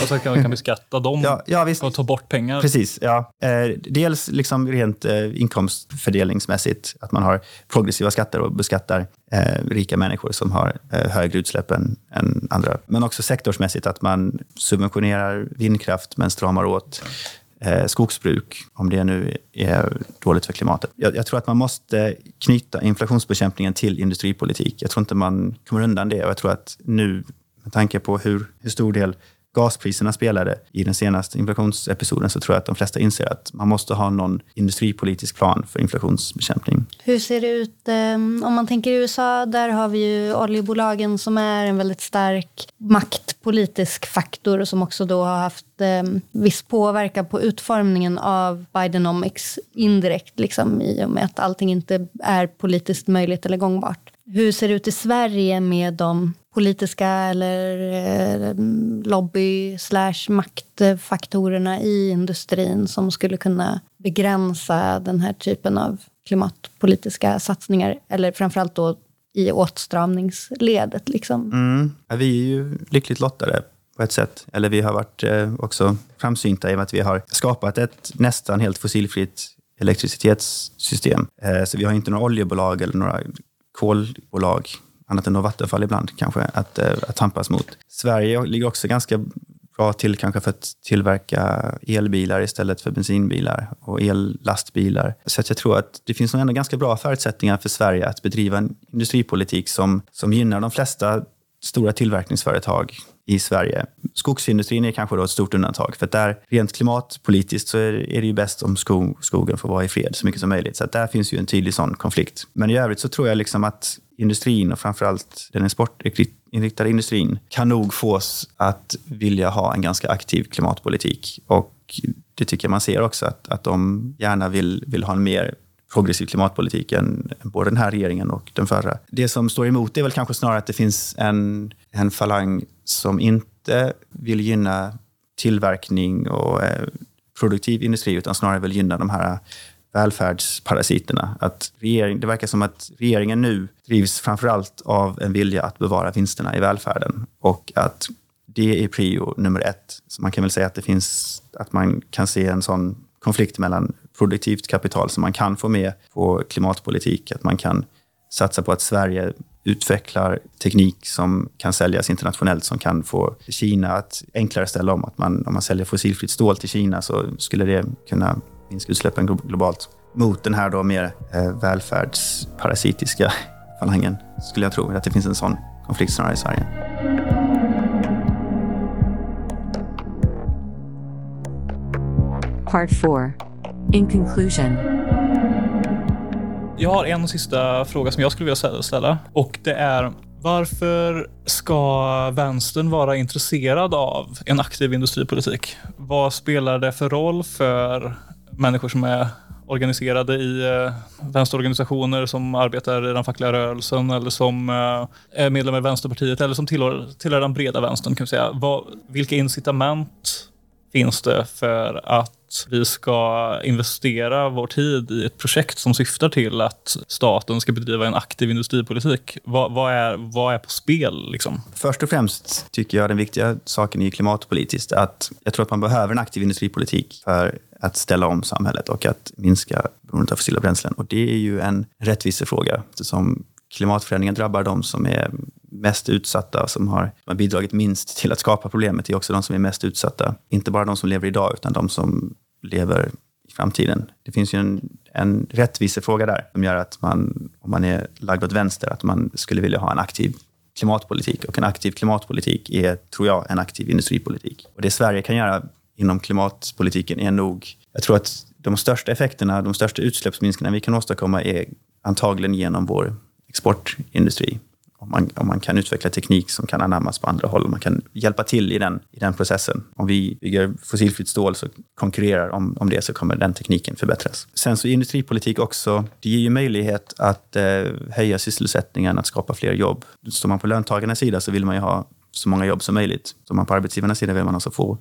Och så kan vi kan beskatta dem Ja, ja visst. och ta bort pengar. Precis, ja. Eh, dels liksom rent eh, inkomstfördelningsmässigt, att man har progressiva skatter och beskattar eh, rika människor som har högre utsläpp än, än andra. Men också sektorsmässigt, att man subventionerar vindkraft men stramar åt skogsbruk, om det nu är dåligt för klimatet. Jag, jag tror att man måste knyta inflationsbekämpningen till industripolitik. Jag tror inte man kommer undan det och jag tror att nu, med tanke på hur, hur stor del gaspriserna spelade i den senaste inflationsepisoden så tror jag att de flesta inser att man måste ha någon industripolitisk plan för inflationsbekämpning. Hur ser det ut eh, om man tänker i USA? Där har vi ju oljebolagen som är en väldigt stark maktpolitisk faktor och som också då har haft eh, viss påverkan på utformningen av Bidenomics indirekt liksom, i och med att allting inte är politiskt möjligt eller gångbart. Hur ser det ut i Sverige med de politiska eller eh, lobby slash maktfaktorerna i industrin som skulle kunna begränsa den här typen av klimatpolitiska satsningar eller framförallt då i åtstramningsledet. Liksom. Mm. Ja, vi är ju lyckligt lottade på ett sätt. Eller vi har varit eh, också framsynta i och med att vi har skapat ett nästan helt fossilfritt elektricitetssystem. Eh, så vi har inte några oljebolag eller några kolbolag, annat än då Vattenfall ibland kanske, att, eh, att tampas mot. Sverige ligger också ganska bra till kanske för att tillverka elbilar istället för bensinbilar och ellastbilar. Så att jag tror att det finns nog ändå ganska bra förutsättningar för Sverige att bedriva en industripolitik som, som gynnar de flesta stora tillverkningsföretag i Sverige. Skogsindustrin är kanske då ett stort undantag, för där rent klimatpolitiskt så är, är det ju bäst om skog, skogen får vara i fred så mycket som möjligt. Så att där finns ju en tydlig sån konflikt. Men i övrigt så tror jag liksom att industrin och framförallt den exportinriktade industrin kan nog fås att vilja ha en ganska aktiv klimatpolitik. Och det tycker jag man ser också, att, att de gärna vill, vill ha en mer progressiv klimatpolitik än både den här regeringen och den förra. Det som står emot är väl kanske snarare att det finns en, en falang som inte vill gynna tillverkning och eh, produktiv industri utan snarare vill gynna de här välfärdsparasiterna. Att regering, det verkar som att regeringen nu drivs framför allt av en vilja att bevara vinsterna i välfärden och att det är prio nummer ett. Så man kan väl säga att det finns, att man kan se en sån konflikt mellan produktivt kapital som man kan få med på klimatpolitik, att man kan satsa på att Sverige utvecklar teknik som kan säljas internationellt, som kan få Kina att enklare ställa om. Att man, om man säljer fossilfritt stål till Kina så skulle det kunna minska utsläppen globalt. Mot den här då mer eh, välfärdsparasitiska falangen, skulle jag tro. Att det finns en sån konflikt snarare i Sverige. Part 4. In conclusion, Jag har en sista fråga som jag skulle vilja ställa och det är varför ska vänstern vara intresserad av en aktiv industripolitik? Vad spelar det för roll för människor som är organiserade i eh, vänsterorganisationer som arbetar i den fackliga rörelsen eller som eh, är medlemmar i Vänsterpartiet eller som tillhör, tillhör den breda vänstern. Kan säga. Vad, vilka incitament finns det för att vi ska investera vår tid i ett projekt som syftar till att staten ska bedriva en aktiv industripolitik? Vad, vad är, vad är på spel? Liksom? Först och främst tycker jag den viktiga saken är klimatpolitiskt. Att jag tror att man behöver en aktiv industripolitik för att ställa om samhället och att minska beroendet av fossila bränslen. Och det är ju en rättvisefråga eftersom klimatförändringen drabbar de som är mest utsatta, som har, som har bidragit minst till att skapa problemet, Det är också de som är mest utsatta. Inte bara de som lever idag, utan de som lever i framtiden. Det finns ju en, en rättvisefråga där som gör att man, om man är lagd åt vänster, att man skulle vilja ha en aktiv klimatpolitik. Och en aktiv klimatpolitik är, tror jag, en aktiv industripolitik. Och det Sverige kan göra inom klimatpolitiken är nog, jag tror att de största effekterna, de största utsläppsminskningarna vi kan åstadkomma är antagligen genom vår exportindustri. Om man, om man kan utveckla teknik som kan anammas på andra håll, om man kan hjälpa till i den, i den processen. Om vi bygger fossilfritt stål så konkurrerar om, om det så kommer den tekniken förbättras. Sen så industripolitik också, det ger ju möjlighet att eh, höja sysselsättningen, att skapa fler jobb. Står man på löntagarnas sida så vill man ju ha så många jobb som möjligt. Så man på arbetsgivarnas sida vill man alltså få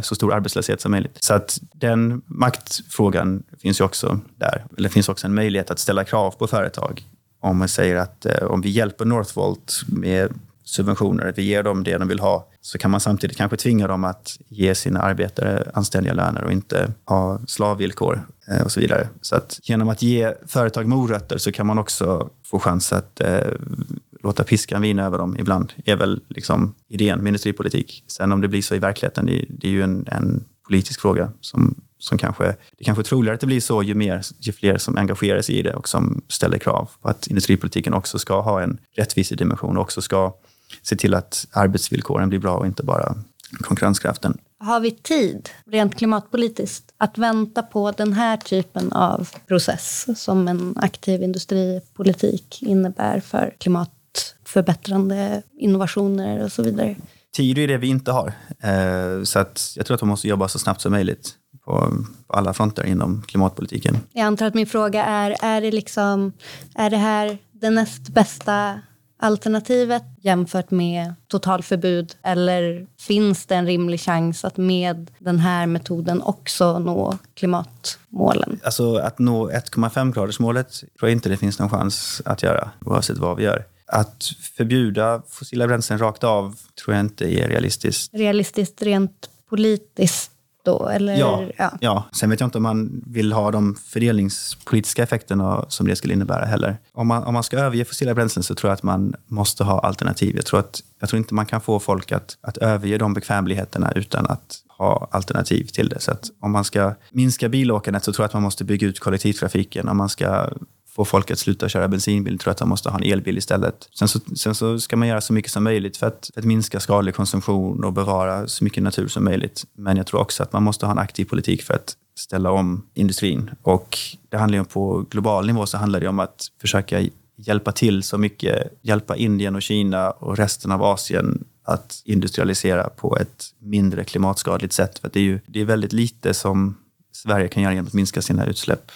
så stor arbetslöshet som möjligt. Så att den maktfrågan finns ju också där. Eller det finns också en möjlighet att ställa krav på företag om man säger att eh, om vi hjälper Northvolt med subventioner, att vi ger dem det de vill ha, så kan man samtidigt kanske tvinga dem att ge sina arbetare anständiga löner och inte ha slavvillkor eh, och så vidare. Så att genom att ge företag morötter så kan man också få chans att eh, låta piskan vina över dem ibland, är väl liksom idén med industripolitik. Sen om det blir så i verkligheten, det, det är ju en, en politisk fråga som, som kanske, det kanske är troligare att det blir så ju, mer, ju fler som engagerar sig i det och som ställer krav på att industripolitiken också ska ha en rättvisedimension och också ska se till att arbetsvillkoren blir bra och inte bara konkurrenskraften. Har vi tid, rent klimatpolitiskt, att vänta på den här typen av process som en aktiv industripolitik innebär för klimatförbättrande innovationer och så vidare? Tid är det vi inte har. Eh, så att jag tror att man måste jobba så snabbt som möjligt på, alla fronter inom klimatpolitiken. Jag antar att min fråga är, är det, liksom, är det här det näst bästa alternativet jämfört med totalförbud? Eller finns det en rimlig chans att med den här metoden också nå klimatmålen? Alltså att nå 1,5-gradersmålet tror jag inte det finns någon chans att göra, oavsett vad vi gör. Att förbjuda fossila bränslen rakt av tror jag inte är realistiskt. Realistiskt rent politiskt då? Eller, ja, ja. ja, sen vet jag inte om man vill ha de fördelningspolitiska effekterna som det skulle innebära heller. Om man, om man ska överge fossila bränslen så tror jag att man måste ha alternativ. Jag tror, att, jag tror inte man kan få folk att, att överge de bekvämligheterna utan att ha alternativ till det. Så om man ska minska bilåkandet så tror jag att man måste bygga ut kollektivtrafiken. Om man ska få folk att sluta köra bensinbil tror att de måste ha en elbil istället. Sen så, sen så ska man göra så mycket som möjligt för att, för att, minska skadlig konsumtion och bevara så mycket natur som möjligt. Men jag tror också att man måste ha en aktiv politik för att ställa om industrin. Och det handlar ju på global nivå så handlar det om att försöka hjälpa till så mycket, hjälpa Indien och Kina och resten av Asien att industrialisera på ett mindre klimatskadligt sätt. För det är ju det är väldigt lite som Sverige kan göra genom att minska sina utsläpp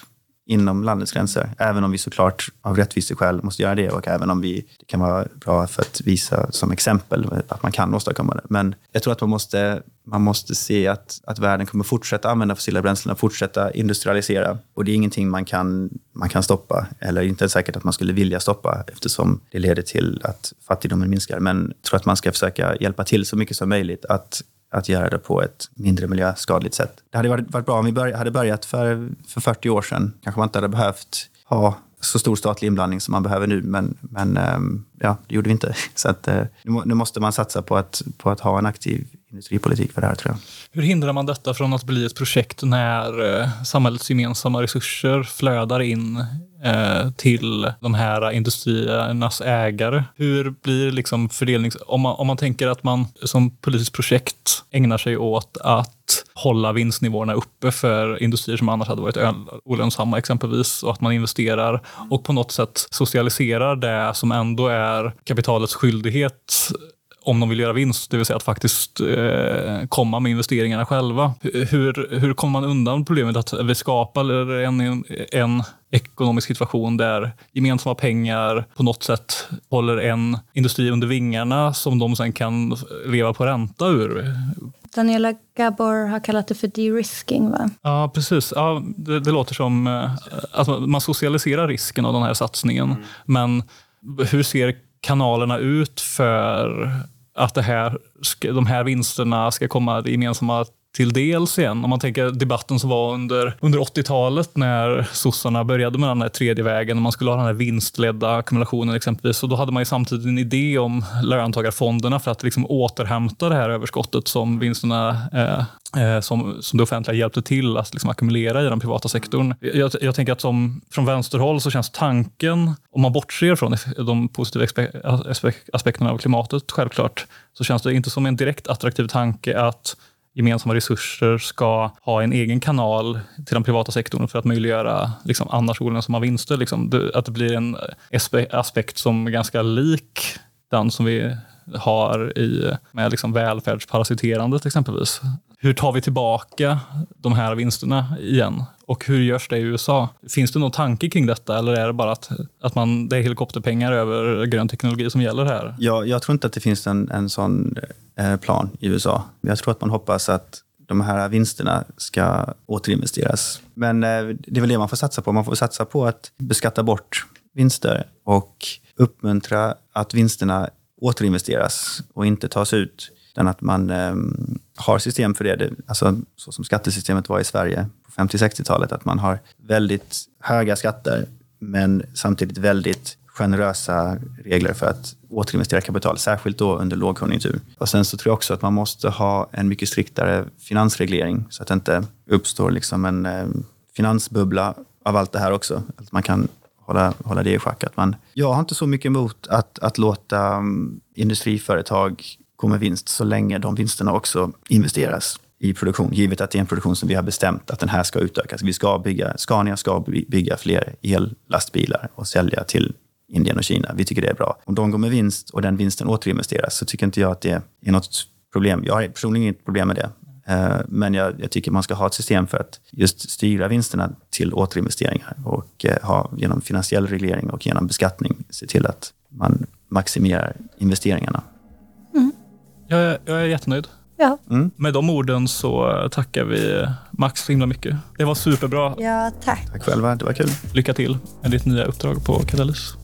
inom landets gränser. Även om vi såklart av rättviseskäl måste göra det och även om vi, det kan vara bra för att visa som exempel att man kan åstadkomma det. Men jag tror att man måste, man måste se att, att världen kommer fortsätta använda fossila bränslen och fortsätta industrialisera. Och det är ingenting man kan, man kan stoppa, eller inte säkert att man skulle vilja stoppa eftersom det leder till att fattigdomen minskar. Men jag tror att man ska försöka hjälpa till så mycket som möjligt att att göra det på ett mindre miljöskadligt sätt. Det hade varit, varit bra om vi börj hade börjat för, för 40 år sedan. Kanske man inte hade behövt ha så stor statlig inblandning som man behöver nu, men, men um, ja, det gjorde vi inte. Så att, eh, nu måste man satsa på att, på att ha en aktiv industripolitik för det här, tror jag. Hur hindrar man detta från att bli ett projekt när eh, samhällets gemensamma resurser flödar in eh, till de här industriernas ägare? Hur blir liksom fördelnings... Om man, om man tänker att man som politiskt projekt ägnar sig åt att hålla vinstnivåerna uppe för industrier som annars hade varit olönsamma exempelvis och att man investerar och på något sätt socialiserar det som ändå är kapitalets skyldighet om de vill göra vinst, det vill säga att faktiskt eh, komma med investeringarna själva. Hur, hur kommer man undan problemet att vi skapar en, en ekonomisk situation där gemensamma pengar på något sätt håller en industri under vingarna som de sen kan leva på ränta ur? Daniela Gabor har kallat det för de-risking, va? Ja, precis. Ja, det, det låter som eh, att man socialiserar risken av den här satsningen. Mm. Men hur ser kanalerna ut för att det här, de här vinsterna ska komma det gemensamma till dels igen. Om man tänker debatten som var under, under 80-talet när sossarna började med den här tredje vägen och man skulle ha den här vinstledda ackumulationen exempelvis. Och då hade man ju samtidigt en idé om löntagarfonderna för att liksom återhämta det här överskottet som vinsterna eh, eh som, som det offentliga hjälpte till att liksom ackumulera i den privata sektorn. Jag, jag tänker att som, från vänsterhåll så känns tanken, om man bortser från de positiva aspekterna av klimatet självklart, så känns det inte som en direkt attraktiv tanke att gemensamma resurser ska ha en egen kanal till den privata sektorn för att möjliggöra liksom, annars olönsamma vinster. Liksom. Att det blir en aspekt som är ganska lik den som vi har i, med liksom välfärdsparasiterandet exempelvis. Hur tar vi tillbaka de här vinsterna igen? Och hur görs det i USA? Finns det någon tanke kring detta eller är det bara att, att man, det är helikopterpengar över grön teknologi som gäller här? Ja, jag tror inte att det finns en, en sån eh, plan i USA. Jag tror att man hoppas att de här vinsterna ska återinvesteras. Men eh, det är väl det man får satsa på. Man får satsa på att beskatta bort vinster och uppmuntra att vinsterna återinvesteras och inte tas ut. Utan att man eh, har system för det. det. Alltså, så som skattesystemet var i Sverige på 50-60-talet. Att man har väldigt höga skatter men samtidigt väldigt generösa regler för att återinvestera kapital, särskilt då under lågkonjunktur. Och sen så tror jag också att man måste ha en mycket striktare finansreglering så att det inte uppstår liksom en eh, finansbubbla av allt det här också. Att man kan hålla, hålla det i schack. Att man, jag har inte så mycket emot att, att låta um, industriföretag gå med vinst så länge de vinsterna också investeras i produktion, givet att det är en produktion som vi har bestämt att den här ska utökas. Vi ska bygga, Scania ska bygga fler ellastbilar och sälja till Indien och Kina. Vi tycker det är bra. Om de går med vinst och den vinsten återinvesteras så tycker inte jag att det är något problem. Jag har personligen inget problem med det. Eh, men jag, jag, tycker man ska ha ett system för att just styra vinsterna till återinvesteringar och eh, ha genom finansiell reglering och genom beskattning se till att man maximerar investeringarna. Jag, jag är jättenöjd. Ja. Mm. Med de orden så tackar vi Max så himla mycket. Det var superbra. Ja, tack. Tack själva. Det var kul. Lycka till med ditt nya uppdrag på Catalyst.